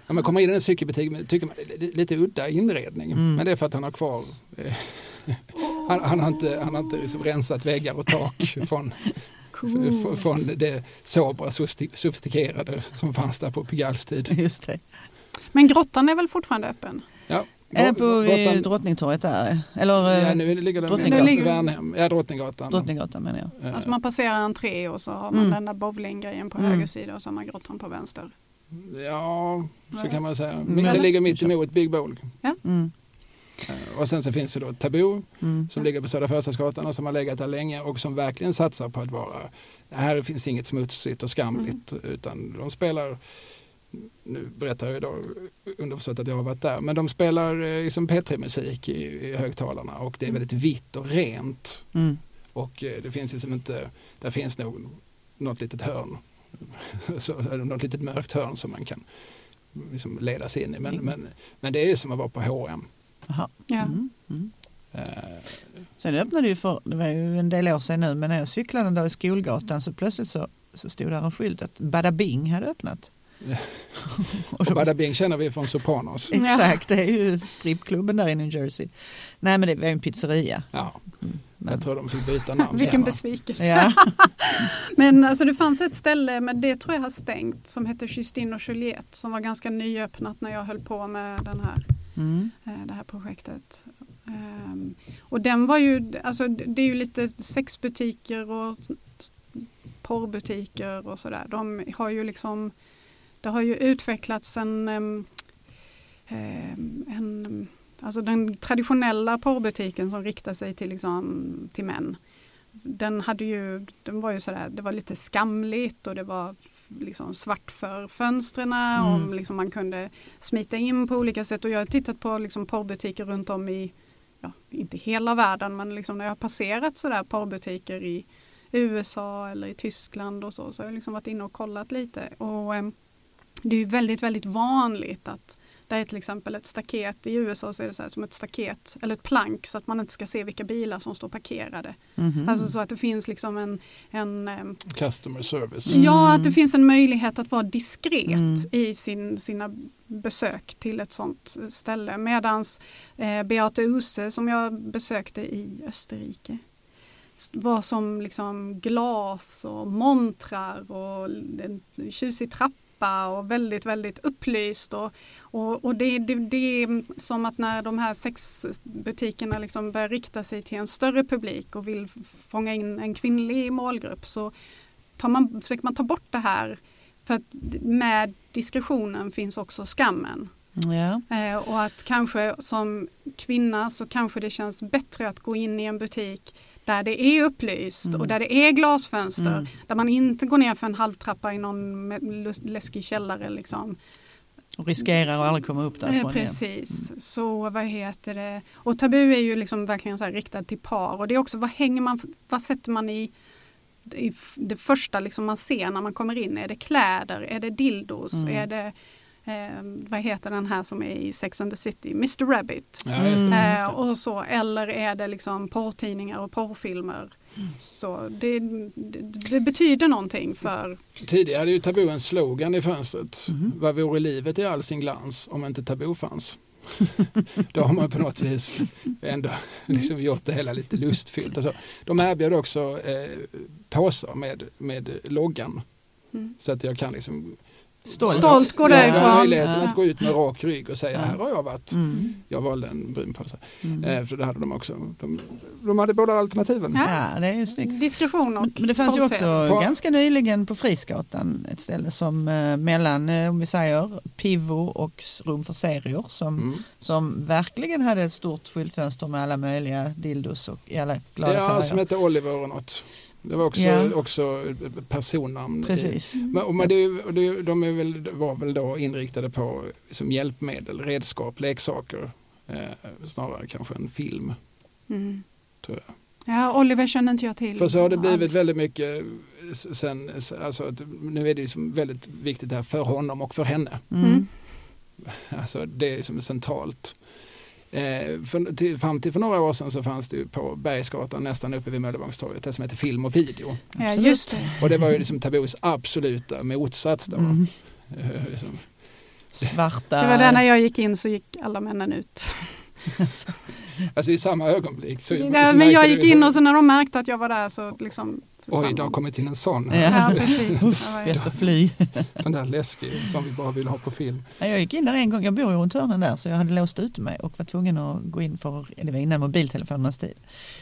När man kommer in i en cykelbutik tycker man det är lite udda inredning. Mm. Men det är för att han har kvar eh, han, han har inte, han har inte liksom rensat väggar och tak från, Coolt. från det sobra sofistik- sofistikerade som fanns där på Pigalles tid. Just det. Men grottan är väl fortfarande öppen? Ja, Är på vid Drottningtorget där? Eller Ja, eh, nu ligger den Drottninggatan. i Värnhem. Ja, Drottninggatan. Drottninggatan menar jag. Alltså man passerar entré och så har man Mm. den där bowlinggrejen på Mm. höger sida och så har man grottan på vänster. Ja, så kan man säga. Mm. Det ligger mitt emot Big Bowl. Mm. Eh, Och sen så finns det då Taboo Mm. som ligger på Södra Förstadsgatan och som har legat där länge och som verkligen satsar på att vara, här finns inget smutsigt och skamligt utan de spelar, nu berättar jag då underförstått att jag har varit där, men de spelar eh, liksom P3-musik i, i högtalarna och det är väldigt vitt och rent Mm. och eh, det finns liksom inte, där finns nog något litet hörn, så, något litet mörkt hörn som man kan liksom ledas in i. Men, men, men det är som att vara på H&M. Aha. Ja. Mm. Mm. Eh, Sen öppnade ju för, det var ju en del år sedan nu, men när jag cyklade en dag i Skolgatan så plötsligt så, så stod där en skylt att Bada Bing hade öppnat. Och Bada Bing känner vi från Sopranos. exakt, det är ju strippklubben där i New Jersey. Nej men det var ju en pizzeria. Ja, Men, jag tror de fick byta namn. Vilken besvikelse. ja. Men alltså det fanns ett ställe, men det tror jag har stängt, som hette Justine och Juliette som var ganska nyöppnat när jag höll på med den här, Mm. eh, det här projektet. Ehm, och den var ju, alltså det är ju lite sexbutiker och porrbutiker och sådär. De har ju liksom, det har ju utvecklats en, en Alltså den traditionella porrbutiken som riktar sig till, liksom, till män. Den, hade ju, den var ju sådär, det var lite skamligt och det var liksom svart för fönstren Mm. och liksom man kunde smita in på olika sätt. Och jag har tittat på liksom porrbutiker runt om i, ja, inte hela världen, men liksom när jag har passerat sådär porrbutiker i USA eller i Tyskland och så, så har jag liksom varit inne och kollat lite. Och det är väldigt, väldigt vanligt att det är till exempel ett staket i USA så är det så här som ett staket eller ett plank så att man inte ska se vilka bilar som står parkerade. Mhm. Alltså så att det finns liksom en, en em, Customer service. Mm. Ja, att det finns en möjlighet att vara diskret Mm. i sin, sina besök till ett sånt ställe. Medans eh, Beate Use som jag besökte i Österrike var som liksom glas och montrar och en tjusig trappa och väldigt, väldigt upplyst. Och, och, och det, det, det är som att när de här sexbutikerna liksom börjar rikta sig till en större publik och vill fånga in en kvinnlig målgrupp så tar man, försöker man ta bort det här. För att med diskretionen finns också skammen. Ja. Eh, och att kanske som kvinna så kanske det känns bättre att gå in i en butik där det är upplyst Mm. och där det är glasfönster. Mm. Där man inte går ner för en halvtrappa i någon läskig källare. Liksom. Och riskerar att aldrig komma upp Eh, därifrån igen. precis. Så vad heter det? Och tabu är ju liksom verkligen så här riktad till par. Och det är också vad hänger man, vad sätter man i, det första liksom man ser när man kommer in? Är det kläder? Är det dildos? Mm. Är det, eh, vad heter den här som är i Sex and the City? Mr Rabbit. Ja, just det. Mm. Eh, och så, eller är det liksom porrtidningar och porrfilmer? Så det, det, det betyder någonting för... Tidigare hade ju Tabu en slogan i fönstret. Mhm. Vad vore livet i all sin glans om inte Tabu fanns? Då har man på något vis ändå liksom gjort det hela lite lustfyllt. Alltså, de erbjöd också eh, påsar med, med loggan. Mm. Så att jag kan liksom Stolt. Stolt gå jag har därifrån. möjligheten Ja. att gå ut med rak rygg och säga Ja. här har jag varit. Mm. Jag valde en brun påse. Mm. Eh, för det hade de också. De, de hade båda alternativen. Ja. Ja, det är ju snyggt. Diskretion och Men, det fanns ju stolthet. också På- ganska nyligen på Frisgatan ett ställe som eh, mellan, eh, om vi säger, Pivo och Rum för serier som, Mm. som verkligen hade ett stort skyltfönster med alla möjliga dildos och i alla glada Ja, färger. som hette Oliver och något. Det var också, Ja. också personnamn. i- Precis. Men, och men det, det, de är väl, var väl då inriktade på som hjälpmedel, redskap, leksaker. Eh, snarare kanske en film. Mm. Tror jag. Ja, Oliver känner inte jag till. För så har det blivit alls. väldigt mycket sen, alltså att nu är det liksom väldigt viktigt det här för honom och för henne. Mm. Mm. Alltså det är som centralt. Eh, för, till, fram till för några år sedan så fanns det ju på Bergsgatan nästan uppe vid Möllevångstorget det som heter film och video. Ja, just det. Och det var ju liksom Tabus absoluta motsats då. Mm. Eh, liksom. Svarta... Det var där när jag gick in så gick alla männen ut. Alltså i samma ögonblick. Så, så Ja, märkte men jag gick så- in och så när de märkte att jag var där så liksom Oj, det har kommit in en sån. Ja. Precis. Bäst att fly. Sån där läskig som vi bara vill ha på film. Jag gick in där en gång, jag bor ju runt hörnen där så jag hade låst ute mig och var tvungen att gå in för, det var innan mobiltelefonernas tid,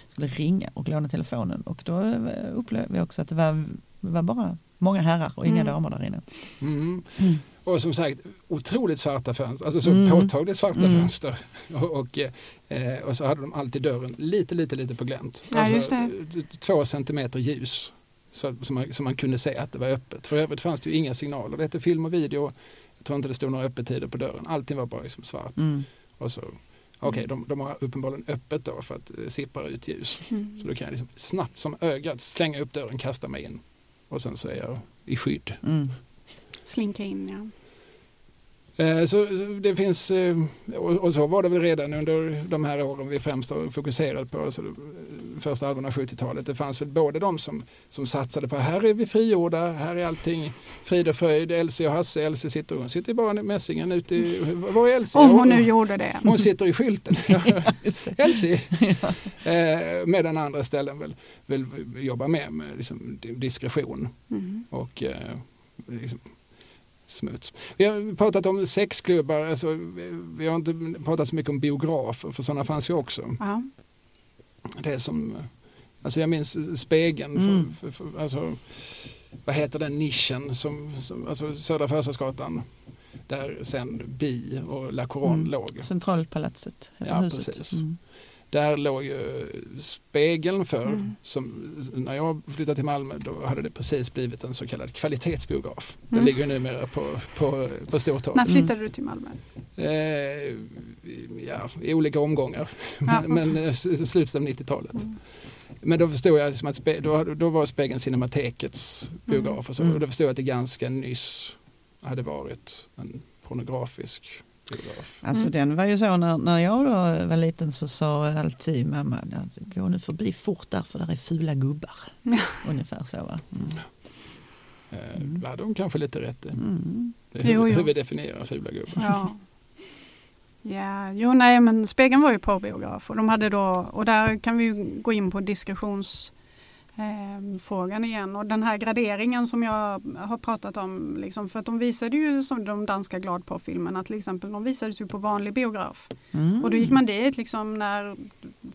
skulle ringa och låna telefonen och då eh, upplevde jag också att det var, det var bara många herrar och inga Mm. damer där inne. Mm. Mm. Och som sagt, otroligt svarta fönster, alltså så Mm. påtagligt svarta Mm. fönster. Och, och, eh, och så hade de alltid dörren lite, lite, lite på glänt. Ja, alltså, Två centimeter ljus. Så, så, man, så man kunde se att det var öppet. För övrigt fanns det ju inga signaler. Det hette film och video. Jag tror inte det stod några öppettider på dörren. Allting var bara liksom svart. Mm. Och så, okej, de, de har uppenbarligen öppet då för att eh, sippra ut ljus. Mm. Så då kan jag liksom snabbt som ögat slänga upp dörren, kasta mig in. Och sen så är jag i skydd. Mm. Slinka in ja. Eh, Så det finns, eh, och så var det väl redan under de här åren vi främst har fokuserat på, alltså eh, första halvan av 70-talet. Det fanns väl både de som, som satsade på här är vi frigjorda, här är allting frid och fröjd, Elsie och Hasse, Elsie sitter, hon sitter bara i mässingen ute i, var är Elsie? Om hon nu gjorde det. Hon sitter i skylten. Elsie. Eh, medan andra ställen väl, väl jobbar mer med liksom, diskretion Mm. och liksom, smuts. Vi har pratat om sexklubbar, alltså, vi- har inte pratat så mycket om biografer för sådana fanns ju också. Ja. Det som, alltså jag minns Spegeln, Mm. för, för, för, alltså, vad heter den nischen, som, som, alltså Södra Förstadsgatan där sen Bi och La Couronne Mm. låg. Centralpalatset Ja, huset. precis. Mm. Där låg ju Spegeln för, Mm. som, när jag flyttade till Malmö då hade det precis blivit en så kallad kvalitetsbiograf. Den Mm. ligger ju numera på, på, på Stortorget. När flyttade du till Malmö? Eh, ja, I olika omgångar, Ja. men, eh, slutet av 90-talet. Mm. Men då förstod jag som att spe, då, då var Spegeln Cinematekets biograf och, så, Mm. och då förstod jag att det ganska nyss hade varit en pornografisk. Alltså Mm. den var ju så när, när jag då var liten så sa alltid mamma "Ja, gå nu förbi fort där för där är fula gubbar. Ja. Ungefär så va. Mm. Eh, Mm. Hade de kanske lite rätt. Mm. Det är hur, Jo, jo. hur vi definierar fula gubbar. Ja. Ja, jo nej men Spegeln var ju porrbiograf och de hade då, och där kan vi ju gå in på diskussions eh, frågan igen och den här graderingen som jag har pratat om, liksom, för att de visade ju som de danska gladporrfilmerna till exempel, de visades ju på vanlig biograf. Mm. Och då gick man dit liksom när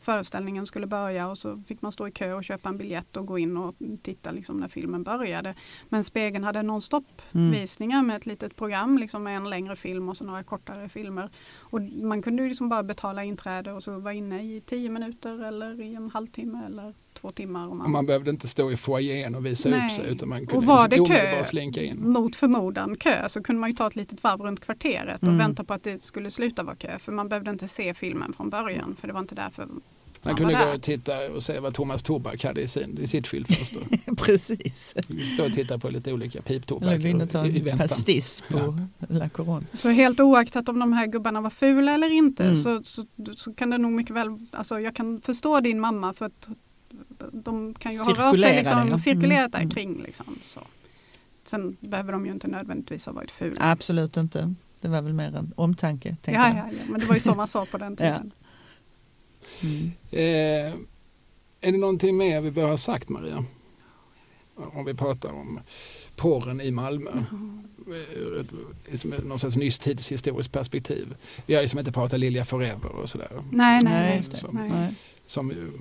föreställningen skulle börja och så fick man stå i kö och köpa en biljett och gå in och titta liksom när filmen började. Men Spegeln hade nonstop Mm. visningar med ett litet program liksom med en längre film och så några kortare filmer. Och man kunde ju liksom bara betala inträde och så vara inne i tio minuter eller i en halvtimme eller två timmar. Om Och man, man behövde inte stå i foajén och visa Nej. upp sig utan man Och kunde var liksom det kö? slinka in. mot förmodan kö så kunde man ju ta ett litet varv runt kvarteret och Mm. vänta på att det skulle sluta vara kö. För man behövde inte se filmen från början för det var inte därför Man man kunde var gå och titta och se vad Thomas Tobak hade i, sin, i sitt skyltfönster. Precis. Stå och titta på lite olika Eller piptobak gå in och ta i, i en väntan. pastis på La Couronne. Så helt oaktat om de här gubbarna var fula eller inte Mm. så, så, så kan det nog mycket väl, alltså jag kan förstå din mamma för att de kan ju ha rört sig liksom, ja. cirkulerat där Mm. kring. Liksom, så. Sen behöver de ju inte nödvändigtvis ha varit fula. Absolut inte. Det var väl mer en omtanke. ja, ja, ja, men det var ju så man sa på den tiden. Mm. Eh, är det någonting mer vi bör ha sagt Maria? Om vi pratar om porren i Malmö. Ett, liksom någon sorts nyss tidshistoriskt perspektiv. Vi har liksom inte pratat Lilja Forever och sådär. Nej, nej, Nej. Som, nej. Nej. som ju,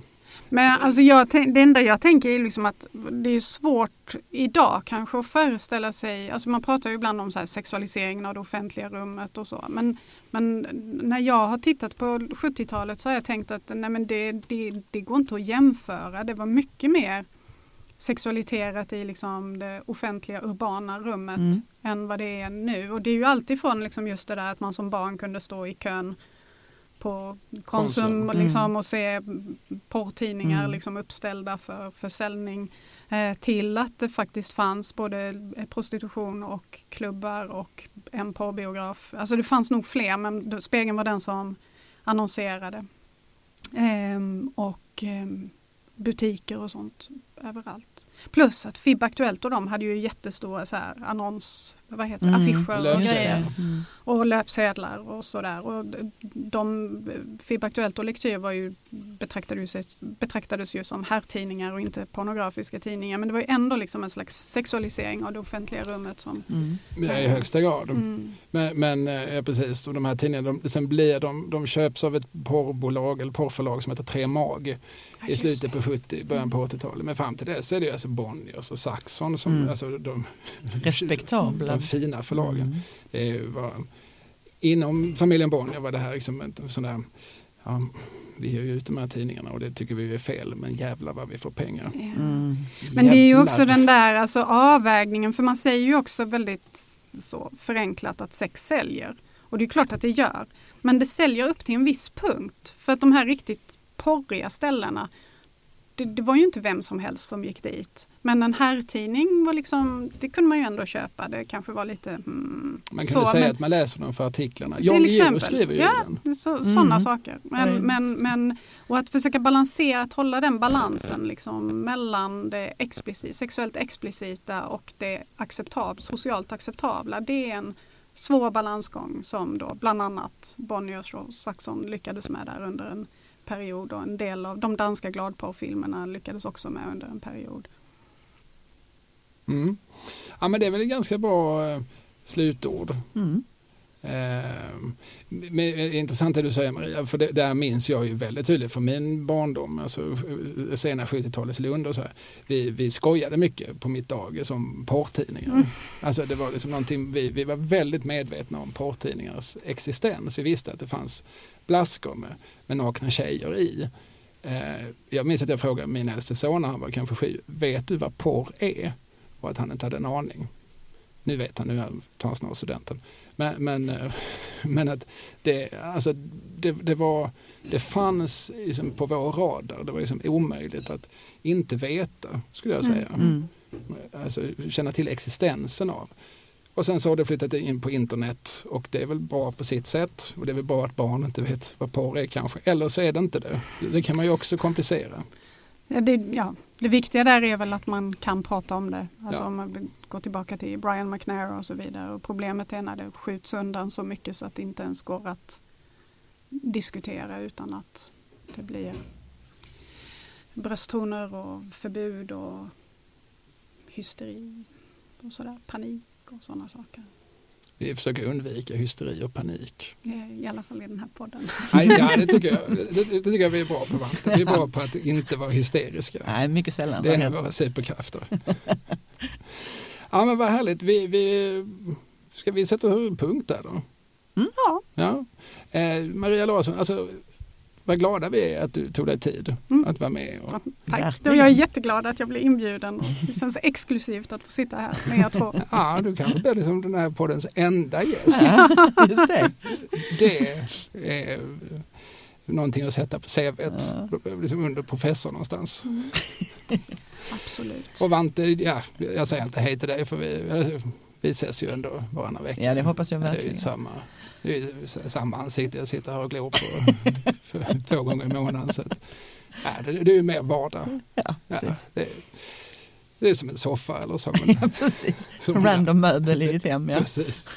Men alltså jag, det enda jag tänker är liksom att det är svårt idag kanske att föreställa sig, alltså man pratar ju ibland om så här sexualiseringen av det offentliga rummet och så. Men, men när jag har tittat på 70-talet så har jag tänkt att nej men det, det, det går inte att jämföra. Det var mycket mer sexualiterat i liksom det offentliga urbana rummet Mm. än vad det är nu. Och det är ju alltid från liksom just det där att man som barn kunde stå i kön på Konsum, Konsum. och, liksom, Mm. och se porrtidningar Mm. liksom uppställda för försäljning eh, till att det faktiskt fanns både prostitution och klubbar och en porrbiograf. Alltså det fanns nog fler men Spegeln var den som annonserade. Ehm, och ehm, butiker och sånt överallt. Plus att FIB Aktuellt och de hade ju jättestora så här annons, vad heter det, Mm. affischer och Löpsedlar. grejer. Mm. Och löpsedlar och sådär. Och de, FIB Aktuellt och Lektyr var ju, betraktades, ju, betraktades ju som herrtidningar och inte pornografiska tidningar. Men det var ju ändå liksom en slags sexualisering av det offentliga rummet. Som, Mm. ja, I högsta grad. mm, Men, men eh, ja, precis, och de här tidningarna, de, sen blir de, de köps av ett porrbolag eller porrförlag som heter Tre Mag ja, i slutet det. på 70, början på 80-talet. Fram till dess är det alltså Bonniers och Saxon som, Mm. alltså de, Respektabla. de fina förlagen. Mm. Det var, inom familjen Bonnier var det här liksom en sån där, ja, vi ger ju ut de här tidningarna och det tycker vi är fel, men jävlar vad vi får pengar. Mm. Men det är ju också den där alltså, avvägningen, för man säger ju också väldigt så förenklat att sex säljer. Och det är klart att det gör. Men det säljer upp till en viss punkt. För att de här riktigt porriga ställena, det, det, var ju inte vem som helst som gick dit. Men en herrtidning var liksom, det kunde man ju ändå köpa. Det kanske var lite... Mm, man kan så, säga men, att man läser dem för artiklarna. Jan Guillou skriver ju ja, den. Så, mm. Sådana saker. Men, mm. men, men, och att försöka balansera, att hålla den balansen liksom, mellan det explicit, sexuellt explicita och det acceptab, socialt acceptabla. Det är en svår balansgång som då bland annat Bonniers och Saxon lyckades med där under en period och en del av de danska gladporrfilmerna lyckades också med under en period. Mm. Ja men det är väl ett ganska bra eh, slutord. Mm. Eh, men, intressant det du säger Maria, för det, där minns jag ju väldigt tydligt från min barndom, alltså eh, sena 70-talets Lund och så här. Vi, vi skojade mycket på mitt dagis om porrtidningar. Mm. Alltså det var liksom någonting, vi, vi var väldigt medvetna om porrtidningars existens. Vi visste att det fanns blaskor med, med nakna tjejer i. Eh, jag minns att jag frågade min äldste son när han var kanske sju, vet du vad porr är? Och att han inte hade en aning. Nu vet han, nu tar han snart studenten. Men, men, eh, men att det, alltså, det, det, var, det fanns liksom på vår radar, det var liksom omöjligt att inte veta, skulle jag säga. Mm. mm. Alltså, känna till existensen av. Och sen så har det flyttat in på internet och det är väl bra på sitt sätt. Och det är väl bra att barn inte vet vad porr är kanske. Eller så är det inte det. Det kan man ju också komplicera. Ja, det, ja, det viktiga där är väl att man kan prata om det. Alltså ja. om man går tillbaka till Brian McNair och så vidare. Och problemet är när det skjuts undan så mycket så att det inte ens går att diskutera utan att det blir brösttoner och förbud och hysteri och sådär, panik och sådana saker. Vi försöker undvika hysteri och panik. I alla fall i den här podden. ja, det, tycker jag, det, det tycker jag vi är bra på. Vante. Vi är bra på att inte vara hysteriska. Nej, mycket sällan. Det är en av våra superkrafter. ja, men vad härligt. Vi, vi, ska vi sätta punkt där då? Mm. Ja. ja. Eh, Maria Larsson, alltså, vad glada vi är att du tog dig tid mm. att vara med. Och... tack, jag är jätteglad att jag blev inbjuden. Och det känns exklusivt att få sitta här med er två. Ja, du kanske blir liksom den här poddens enda gäst. just det. det är någonting att sätta på CVt, ja. liksom under professor någonstans. Mm. Absolut. Och Vante, ja, jag säger inte hej till dig för vi, vi ses ju ändå varannan vecka. Ja, det hoppas jag verkligen. Det är samma det är samma ansikte jag sitter här och glor på för, två gånger i månaden. Så att, ja, det, det är ju mer vardag. Ja, precis. Ja, det, det, är som en soffa eller så. Men, ja, precis. Som Random möbel i ditt hem. Ja. Precis.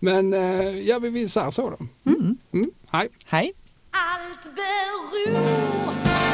Men eh, ja, vi säga så då. Mm. Mm. Hej. Hej. Allt beror